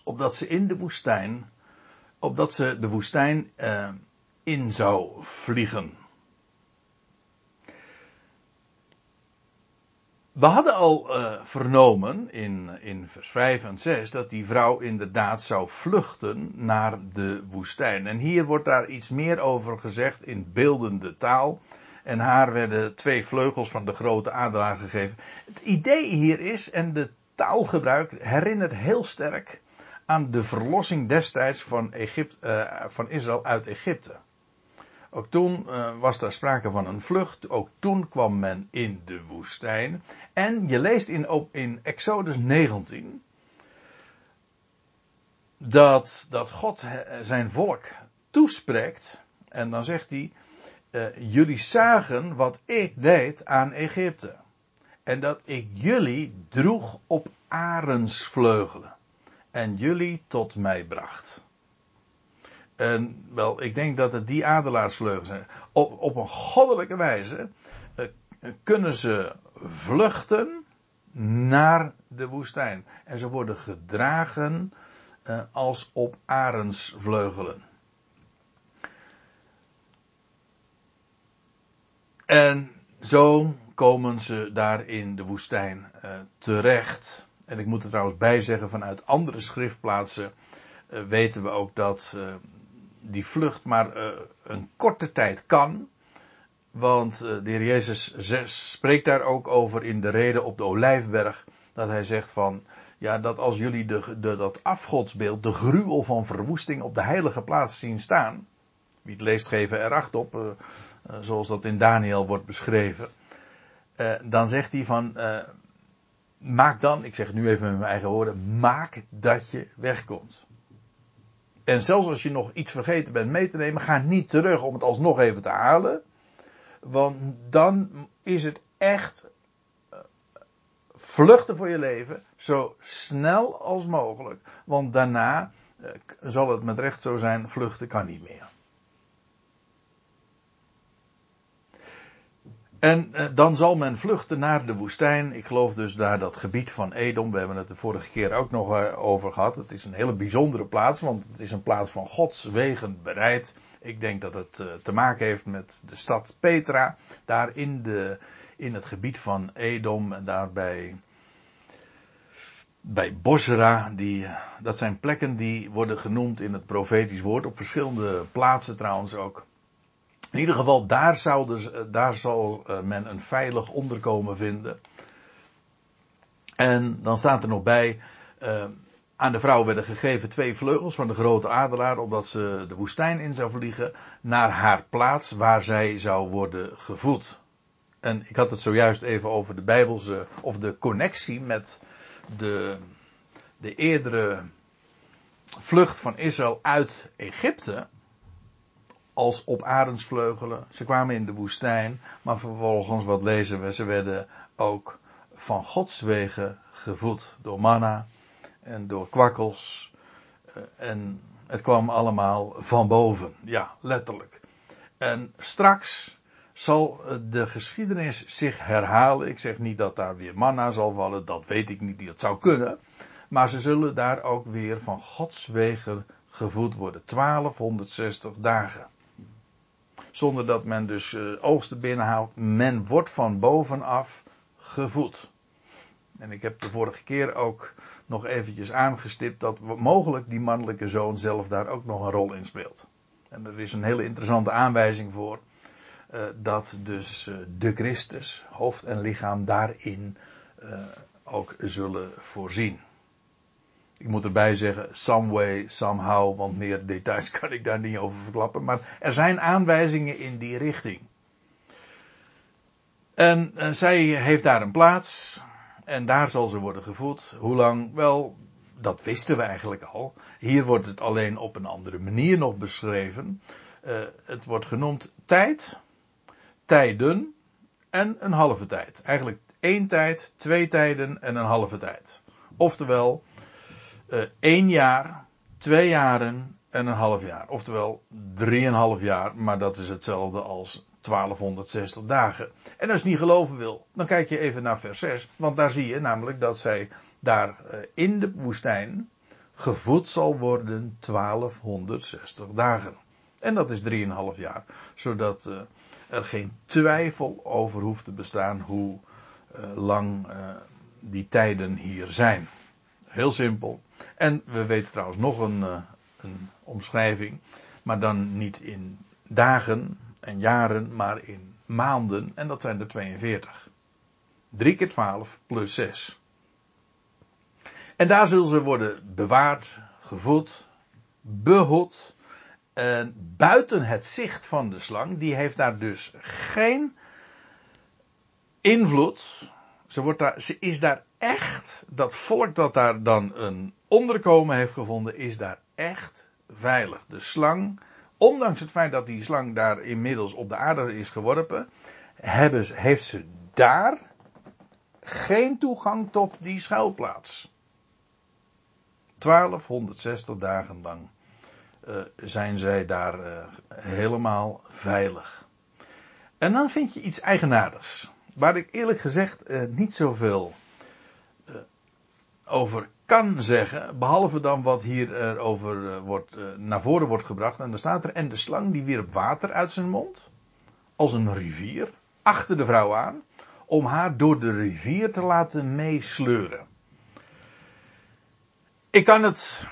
Opdat ze in de woestijn, opdat ze de woestijn eh, in zou vliegen. We hadden al uh, vernomen in, in vers 5 en 6 dat die vrouw inderdaad zou vluchten naar de woestijn. En hier wordt daar iets meer over gezegd in beeldende taal. En haar werden twee vleugels van de grote adelaar gegeven. Het idee hier is, en de taalgebruik herinnert heel sterk aan de verlossing destijds van, Egypte, uh, van Israël uit Egypte. Ook toen uh, was er sprake van een vlucht. Ook toen kwam men in de woestijn. En je leest in, in Exodus 19 dat, dat God zijn volk toespreekt. En dan zegt hij: uh, Jullie zagen wat ik deed aan Egypte. En dat ik jullie droeg op arensvleugelen. En jullie tot mij bracht. En wel, ik denk dat het die adelaarsvleugels zijn. Op, op een goddelijke wijze uh, kunnen ze vluchten naar de woestijn. En ze worden gedragen uh, als op arendsvleugelen. En zo komen ze daar in de woestijn uh, terecht. En ik moet er trouwens bij zeggen, vanuit andere schriftplaatsen weten we ook dat die vlucht maar uh, een korte tijd kan. Want uh, de heer Jezus spreekt daar ook over in de reden op de Olijfberg. Dat hij zegt van, ja, dat als jullie de, de, dat afgodsbeeld, de gruwel van verwoesting op de heilige plaats zien staan. Wie het leest geven er acht op, uh, zoals dat in Daniel wordt beschreven. Dan zegt hij van, maak dan, ik zeg nu even met mijn eigen woorden, maak dat je wegkomt. En zelfs als je nog iets vergeten bent mee te nemen, ga niet terug om het alsnog even te halen. Want dan is het echt vluchten voor je leven zo snel als mogelijk. Want daarna eh, zal het met recht zo zijn, vluchten kan niet meer. En eh, dan zal men vluchten naar de woestijn. Ik geloof dus naar dat gebied van Edom. We hebben het de vorige keer ook nog eh, over gehad. Het is een hele bijzondere plaats, want het is een plaats van Gods wegen bereid. Ik denk dat het te maken heeft met de stad Petra. Daar in, de, in het gebied van Edom en daarbij bij Bosra, die, dat zijn plekken die worden genoemd in het profetisch woord, op verschillende plaatsen trouwens ook. In ieder geval, daar, zou dus, daar zal eh, men een veilig onderkomen vinden. En dan staat er nog bij, uh, aan de vrouw werden gegeven twee vleugels van de grote adelaar, opdat ze de woestijn in zou vliegen, naar haar plaats waar zij zou worden gevoed. En ik had het zojuist even over de Bijbelse, of de connectie met de, de eerdere vlucht van Israël uit Egypte als op arendsvleugelen. Ze kwamen in de woestijn, maar vervolgens, wat lezen we, ze werden ook van Gods wegen gevoed door manna en door kwakkels. Eh, en het kwam allemaal van boven, ja, letterlijk. En straks zal de geschiedenis zich herhalen. Ik zeg niet dat daar weer manna zal vallen, dat weet ik niet, dat zou kunnen. Maar ze zullen daar ook weer van Gods wegen gevoed worden. 1260 dagen. Zonder dat men dus uh, oogsten binnenhaalt. Men wordt van bovenaf gevoed. En ik heb de vorige keer ook nog eventjes aangestipt dat mogelijk die mannelijke zoon zelf daar ook nog een rol in speelt. En er is een hele interessante aanwijzing voor. Uh, dat dus uh, de Christus, hoofd en lichaam, daarin ook zullen voorzien. Ik moet erbij zeggen, some way, somehow, want meer details kan ik daar niet over verklappen. Maar er zijn aanwijzingen in die richting. En zij heeft daar een plaats. En daar zal ze worden gevoed. Hoe lang? Wel, dat wisten we eigenlijk al. Hier wordt het alleen op een andere manier nog beschreven. het wordt genoemd tijd tijden en een halve tijd. Eigenlijk één tijd, twee tijden en een halve tijd. Oftewel, één jaar, twee jaren en een half jaar. Oftewel, drieënhalf jaar, maar dat is hetzelfde als 1260 dagen. En als je niet geloven wil, dan kijk je even naar vers 6. Want daar zie je namelijk dat zij daar uh, in de woestijn gevoed zal worden 1260 dagen. En dat is 3,5 jaar. Zodat uh, er geen twijfel over hoeft te bestaan hoe lang die tijden hier zijn. Heel simpel. En we weten trouwens nog een, uh, een omschrijving, maar dan niet in dagen en jaren, maar in maanden. En dat zijn er 42. 3 keer 12 plus 6. En daar zullen ze worden bewaard, gevoed, behoed en buiten het zicht van de slang, die heeft daar dus geen invloed. Ze, wordt daar, ze is daar echt, dat volk dat daar dan een onderkomen heeft gevonden, is daar echt veilig. De slang, ondanks het feit dat die slang daar inmiddels op de aarde is geworpen, hebben, heeft ze daar geen toegang tot die schuilplaats. 1260 dagen lang uh, zijn zij daar uh, helemaal veilig. En dan vind je iets eigenaardigs. Waar ik eerlijk gezegd uh, niet zoveel over kan zeggen. Behalve dan wat hier over wordt, naar voren wordt gebracht. En dan staat er. En de slang die wierp water uit zijn mond. Als een rivier. Achter de vrouw aan. Om haar door de rivier te laten meesleuren. Ik kan het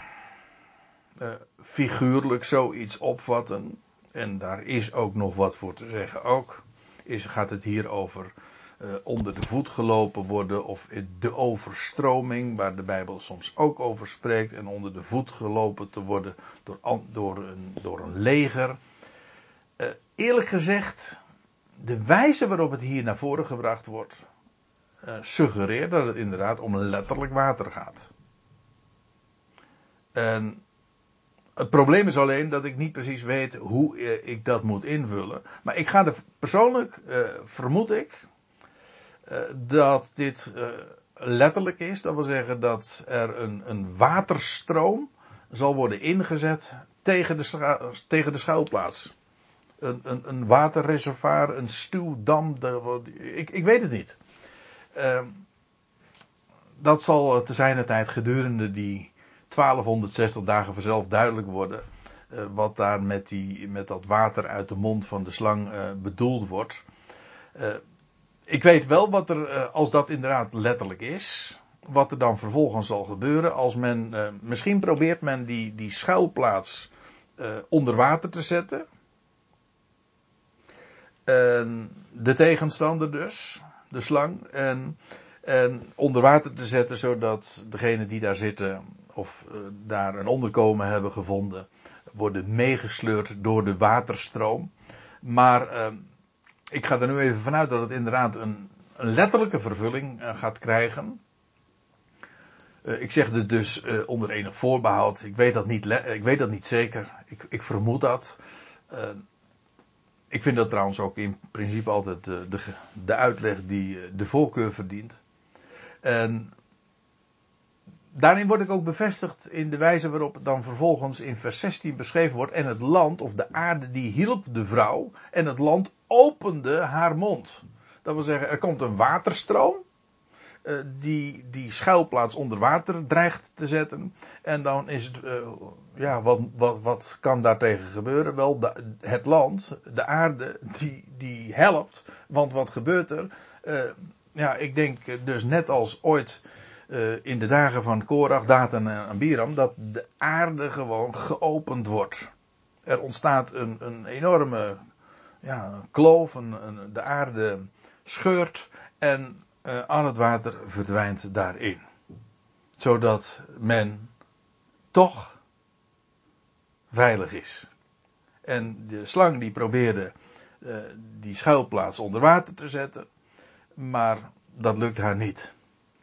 figuurlijk zoiets opvatten. En daar is ook nog wat voor te zeggen ook. Is, gaat het hier over onder de voet gelopen worden of de overstroming, waar de Bijbel soms ook over spreekt, en onder de voet gelopen te worden door, door, een, door een leger. Uh, eerlijk gezegd, de wijze waarop het hier naar voren gebracht wordt, uh, suggereert dat het inderdaad om letterlijk water gaat. En het probleem is alleen dat ik niet precies weet hoe ik dat moet invullen. Maar ik ga er persoonlijk, vermoed ik, dat dit letterlijk is. Dat wil zeggen dat er een, een waterstroom zal worden ingezet tegen de, tegen de schuilplaats een, een, een waterreservoir, een stuwdam. De, ik, ik weet het niet. Uh, dat zal te zijner tijd gedurende die 1260 dagen vanzelf duidelijk worden. Wat daar met, die, met dat water uit de mond van de slang bedoeld wordt. Ik weet wel wat er, als dat inderdaad letterlijk is, wat er dan vervolgens zal gebeuren als men, misschien probeert men die, die schuilplaats onder water te zetten. En de tegenstander dus, de slang, en, en onder water te zetten zodat degenen die daar zitten of daar een onderkomen hebben gevonden, worden meegesleurd door de waterstroom. Maar uh, ik ga er nu even vanuit dat het inderdaad een, een letterlijke vervulling uh, gaat krijgen. ik zeg het dus onder enig voorbehoud. Ik weet dat niet, ik weet dat niet zeker. Ik, ik vermoed dat. Ik vind dat trouwens ook in principe altijd de, de, uitleg die eh, de voorkeur verdient. En daarin word ik ook bevestigd in de wijze waarop het dan vervolgens in vers 16 beschreven wordt. En het land, of de aarde, die hielp de vrouw. En het land opende haar mond. Dat wil zeggen, er komt een waterstroom. Uh, die die schuilplaats onder water dreigt te zetten. En dan is het, uh, ja, wat, wat, wat kan daartegen gebeuren? Wel, de, het land, de aarde, die, die helpt. Want wat gebeurt er? Uh, ja, ik denk dus net als ooit in de dagen van Korach, Datan en Abiram, dat de aarde gewoon geopend wordt. Er ontstaat een, een enorme ja, kloof, een, een, de aarde scheurt en uh, al het water verdwijnt daarin. Zodat men toch veilig is. En de slang die probeerde uh, die schuilplaats onder water te zetten. Maar dat lukt haar niet.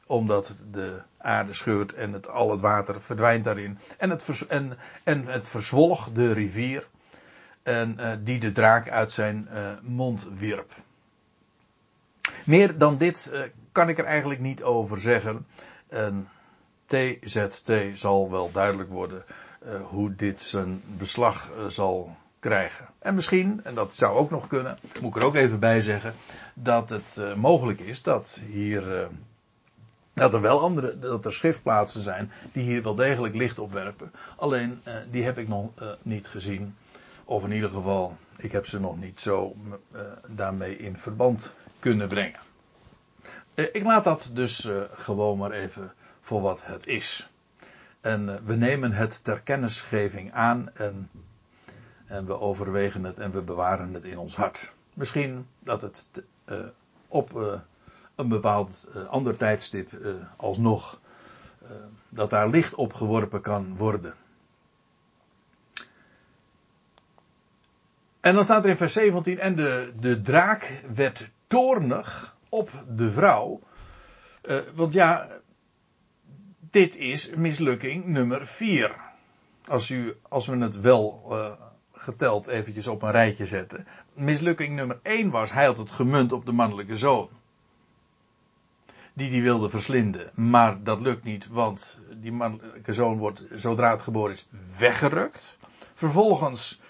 Omdat de aarde scheurt en het, al het water verdwijnt daarin. En het, vers, en, en het verzwolg de rivier. En uh, die de draak uit zijn mond wierp. Meer dan dit uh, kan ik er eigenlijk niet over zeggen. En TZT zal wel duidelijk worden hoe dit zijn beslag zal krijgen. En misschien, en dat zou ook nog kunnen, moet ik er ook even bij zeggen, dat het mogelijk is dat hier. dat er wel andere, dat er schriftplaatsen zijn die hier wel degelijk licht op werpen. Alleen die heb ik nog niet gezien. Of in ieder geval, ik heb ze nog niet zo daarmee in verband kunnen brengen. Eh, ik laat dat dus uh, gewoon maar even voor wat het is. En we nemen het ter kennisgeving aan en, en we overwegen het en we bewaren het in ons hart. Misschien dat het op een bepaald ander tijdstip alsnog dat daar licht op geworpen kan worden. En dan staat er in vers 17: En de, de draak werd toornig op de vrouw. Uh, want ja, dit is mislukking nummer 4. Als, u, als we het wel uh, geteld eventjes op een rijtje zetten. Mislukking nummer 1 was, hij had het gemunt op de mannelijke zoon. Die die wilde verslinden. Maar dat lukt niet, want die mannelijke zoon wordt, zodra het geboren is, weggerukt. Vervolgens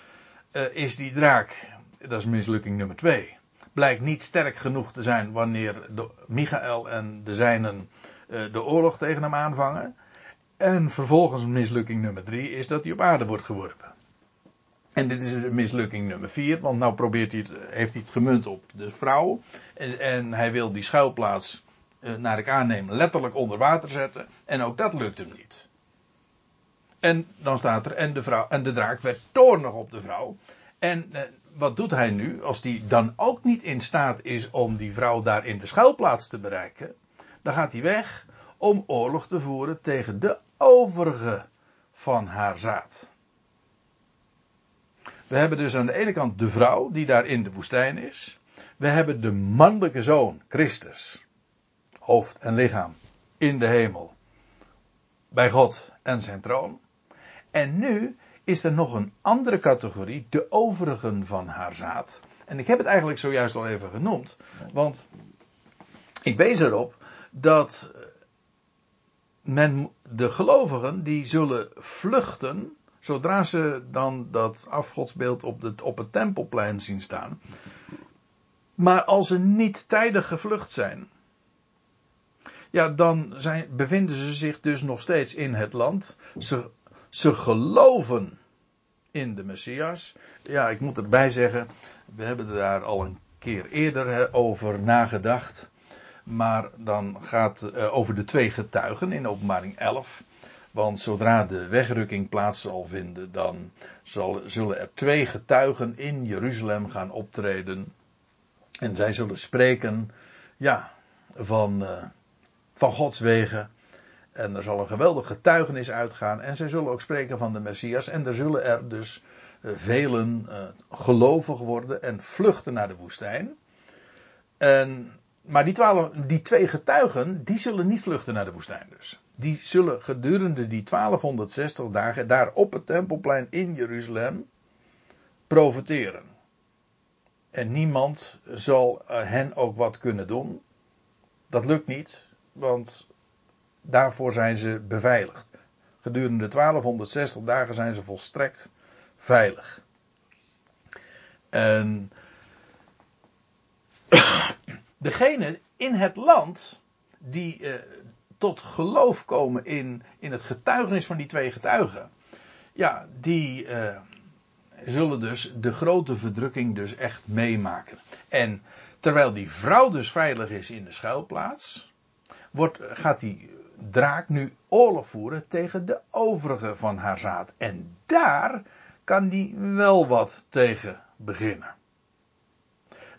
uh, is die draak, dat is mislukking nummer 2 blijkt niet sterk genoeg te zijn wanneer de, Michael en de zijnen uh, de oorlog tegen hem aanvangen. En vervolgens mislukking nummer drie is dat hij op aarde wordt geworpen. En dit is mislukking nummer vier, want nou probeert hij het, heeft hij het gemunt op de vrouw. En, en hij wil die schuilplaats, uh, naar ik aanneem, letterlijk onder water zetten. En ook dat lukt hem niet. En dan staat er, en de, vrouw, en de draak werd toornig op de vrouw. En uh, wat doet hij nu als hij dan ook niet in staat is om die vrouw daar in de schuilplaats te bereiken? Dan gaat hij weg om oorlog te voeren tegen de overige van haar zaad. We hebben dus aan de ene kant de vrouw die daar in de woestijn is. We hebben de mannelijke zoon, Christus, hoofd en lichaam, in de hemel, bij God en zijn troon. En nu is er nog een andere categorie, de overigen van haar zaad. En ik heb het eigenlijk zojuist al even genoemd, want ik wees erop dat men, de gelovigen, die zullen vluchten zodra ze dan dat afgodsbeeld op, het op het tempelplein zien staan. Maar als ze niet tijdig gevlucht zijn, ja, dan zijn, bevinden ze zich dus nog steeds in het land. Ze, ze geloven in de Messias. Ja, ik moet erbij zeggen, we hebben er daar al een keer eerder over nagedacht. Maar dan gaat het uh, over de twee getuigen in openbaring 11. Want zodra de wegrukking plaats zal vinden, dan zullen er twee getuigen in Jeruzalem gaan optreden. En zij zullen spreken, ja, van, uh, van Gods wegen. En er zal een geweldig getuigenis uitgaan. En zij zullen ook spreken van de Messias. En er zullen er dus uh, velen uh, gelovig worden en vluchten naar de woestijn. En, maar die, twaalf, die twee getuigen, die zullen niet vluchten naar de woestijn dus die zullen gedurende die 1260 dagen daar op het tempelplein in Jeruzalem profiteren. En niemand zal eh, hen ook wat kunnen doen. Dat lukt niet, want daarvoor zijn ze beveiligd. Gedurende 1260 dagen zijn ze volstrekt veilig. En degene in het land die, uh, tot geloof komen in, in het getuigenis van die twee getuigen. Ja, die uh, zullen dus de grote verdrukking dus echt meemaken. En terwijl die vrouw dus veilig is in de schuilplaats, wordt, gaat die draak nu oorlog voeren tegen de overige van haar zaad. En daar kan die wel wat tegen beginnen.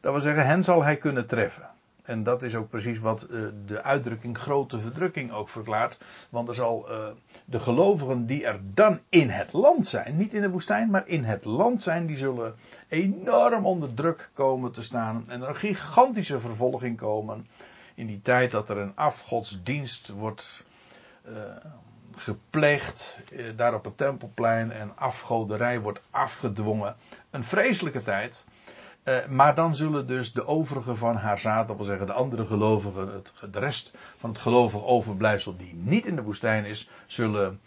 Dat wil zeggen, hen zal hij kunnen treffen. En dat is ook precies wat uh, de uitdrukking grote verdrukking ook verklaart. Want er zal uh, de gelovigen die er dan in het land zijn, niet in de woestijn, maar in het land zijn, die zullen enorm onder druk komen te staan. En er een gigantische vervolging komen. In die tijd dat er een afgodsdienst wordt uh, gepleegd, daar op het tempelplein, en afgoderij wordt afgedwongen. Een vreselijke tijd. Uh, maar dan zullen dus de overige van haar zaad, dat wil zeggen de andere gelovigen, het, de rest van het gelovige overblijfsel die niet in de woestijn is, zullen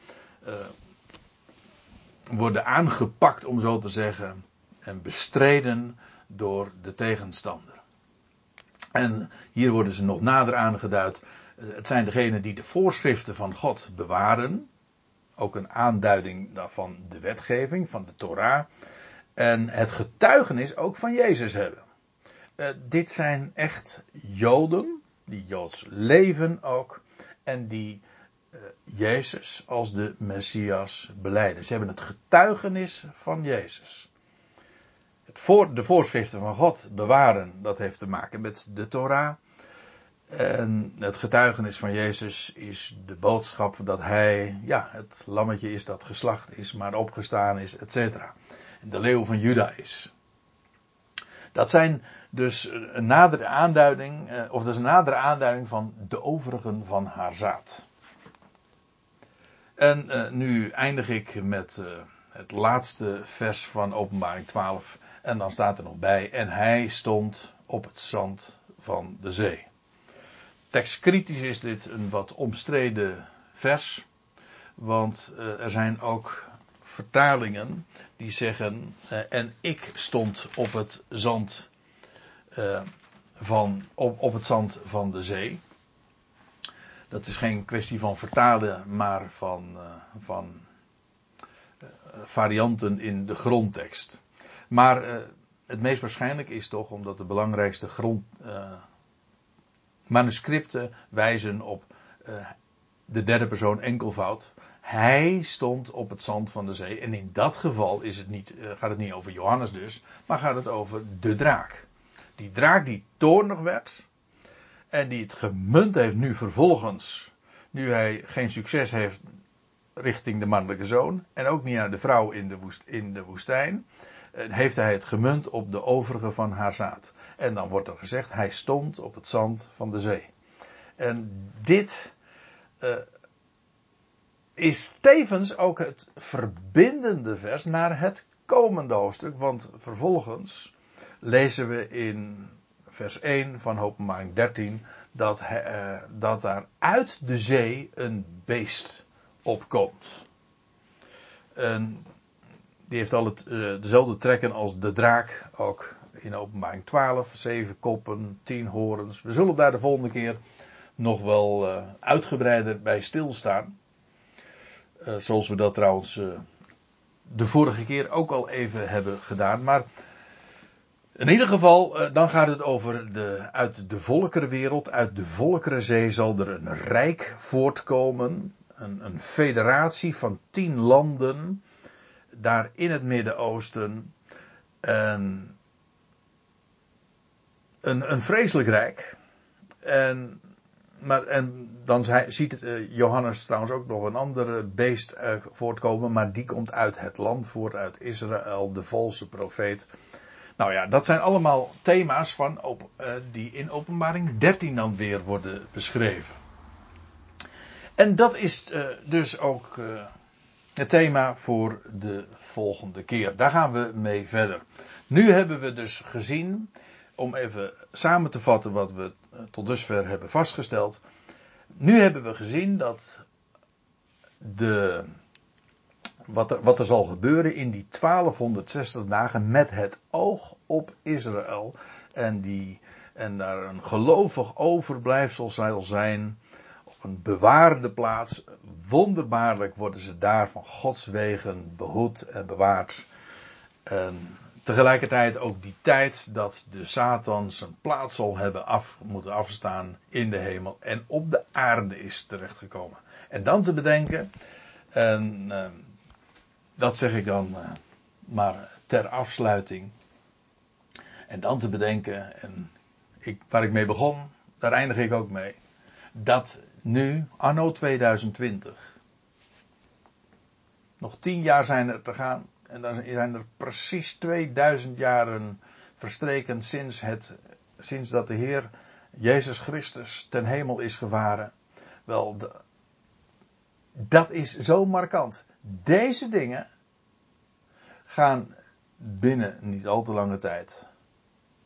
worden aangepakt, om zo te zeggen, en bestreden door de tegenstander. En hier worden ze nog nader aangeduid. Uh, het zijn degenen die de voorschriften van God bewaren. Ook een aanduiding van de wetgeving, van de Torah en het getuigenis ook van Jezus hebben. Uh, dit zijn echt Joden, die Joods leven ook, en die uh, Jezus als de Messias beleiden. Ze hebben het getuigenis van Jezus. Voor, de voorschriften van God bewaren, dat heeft te maken met de Torah. En het getuigenis van Jezus is de boodschap dat hij, ja, het lammetje is dat geslacht is, maar opgestaan is, et cetera de leeuw van Juda is. Dat zijn dus een nadere aanduiding, eh, of dat is een nadere aanduiding van de overigen van haar zaad. En uh, nu eindig ik met uh, het laatste vers van Openbaring 12. En dan staat er nog bij: En hij stond op het zand van de zee. Tekstkritisch is dit een wat omstreden vers. Want uh, er zijn ook vertalingen die zeggen, uh, en ik stond op het zand uh, van, op, op het zand van de zee. Dat is geen kwestie van vertalen, maar van, van varianten in de grondtekst. Maar het meest waarschijnlijk is toch, omdat de belangrijkste grond, manuscripten wijzen op de derde persoon enkelvoud. Hij stond op het zand van de zee. En in dat geval is het niet, eh, gaat het niet over Johannes dus, maar gaat het over de draak. Die draak die toornig werd. En die het gemunt heeft nu vervolgens. Nu hij geen succes heeft richting de mannelijke zoon. En ook niet naar de vrouw in de, woest, in de woestijn. Eh, heeft hij het gemunt op de overige van haar zaad. En dan wordt er gezegd, hij stond op het zand van de zee. En dit uh, is tevens ook het verbindende vers naar het komende hoofdstuk. Want vervolgens lezen we in vers 1 van Openbaring 13 dat, uh, dat daar uit de zee een beest opkomt. En die heeft al het, uh, dezelfde trekken als de draak, ook in openbaring 12, zeven koppen, tien horens. We zullen daar de volgende keer nog wel uh, uitgebreider bij stilstaan. Uh, zoals we dat trouwens de vorige keer ook al even hebben gedaan. Maar in ieder geval, dan gaat het over de, uit de volkerenwereld, uit de volkerenzee zal er een rijk voortkomen een, een federatie van tien landen daar in het Midden-Oosten. een, een vreselijk rijk. En, maar, en dan ziet uh, Johannes trouwens ook nog een andere beest uh, voortkomen, maar die komt uit het land voort, uit Israël, de valse profeet. Nou ja, dat zijn allemaal thema's van, op, uh, die in openbaring 13 dan weer worden beschreven. En dat is dus ook het thema voor de volgende keer. Daar gaan we mee verder. Nu hebben we dus gezien, om even samen te vatten wat we uh, tot dusver hebben vastgesteld. Nu hebben we gezien dat de, wat, er, wat er zal gebeuren in die 1260 dagen met het oog op Israël. En, die, en daar een gelovig overblijfsel zal zijn een bewaarde plaats. Wonderbaarlijk worden ze daar van Gods wegen behoed en bewaard. En tegelijkertijd ook die tijd dat de Satan zijn plaats zal hebben af, moeten afstaan in de hemel en op de aarde is terechtgekomen. En dan te bedenken, en uh, dat zeg ik dan uh, maar ter afsluiting. En dan te bedenken, en ik, waar ik mee begon, daar eindig ik ook mee. Dat nu, anno 2020. Nog tien jaar zijn er te gaan. En dan zijn er precies 2000 jaren verstreken sinds, het, sinds dat de Heer Jezus Christus ten hemel is gevaren. Wel, dat is zo markant. Deze dingen gaan binnen niet al te lange tijd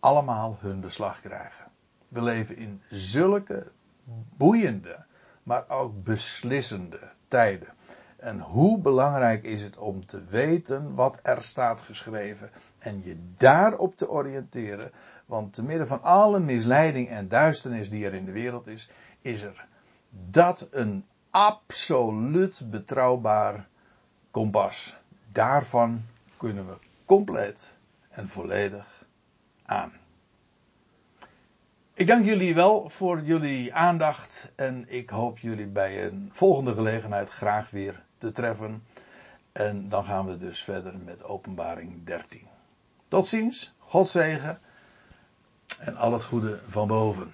allemaal hun beslag krijgen. We leven in zulke boeiende, maar ook beslissende tijden. En hoe belangrijk is het om te weten wat er staat geschreven en je daarop te oriënteren, want te midden van alle misleiding en duisternis die er in de wereld is, is er dat een absoluut betrouwbaar kompas. Daarvan kunnen we compleet en volledig aan. Ik dank jullie wel voor jullie aandacht en ik hoop jullie bij een volgende gelegenheid graag weer te treffen. En dan gaan we dus verder met openbaring 13. Tot ziens, God zegen en al het goede van boven.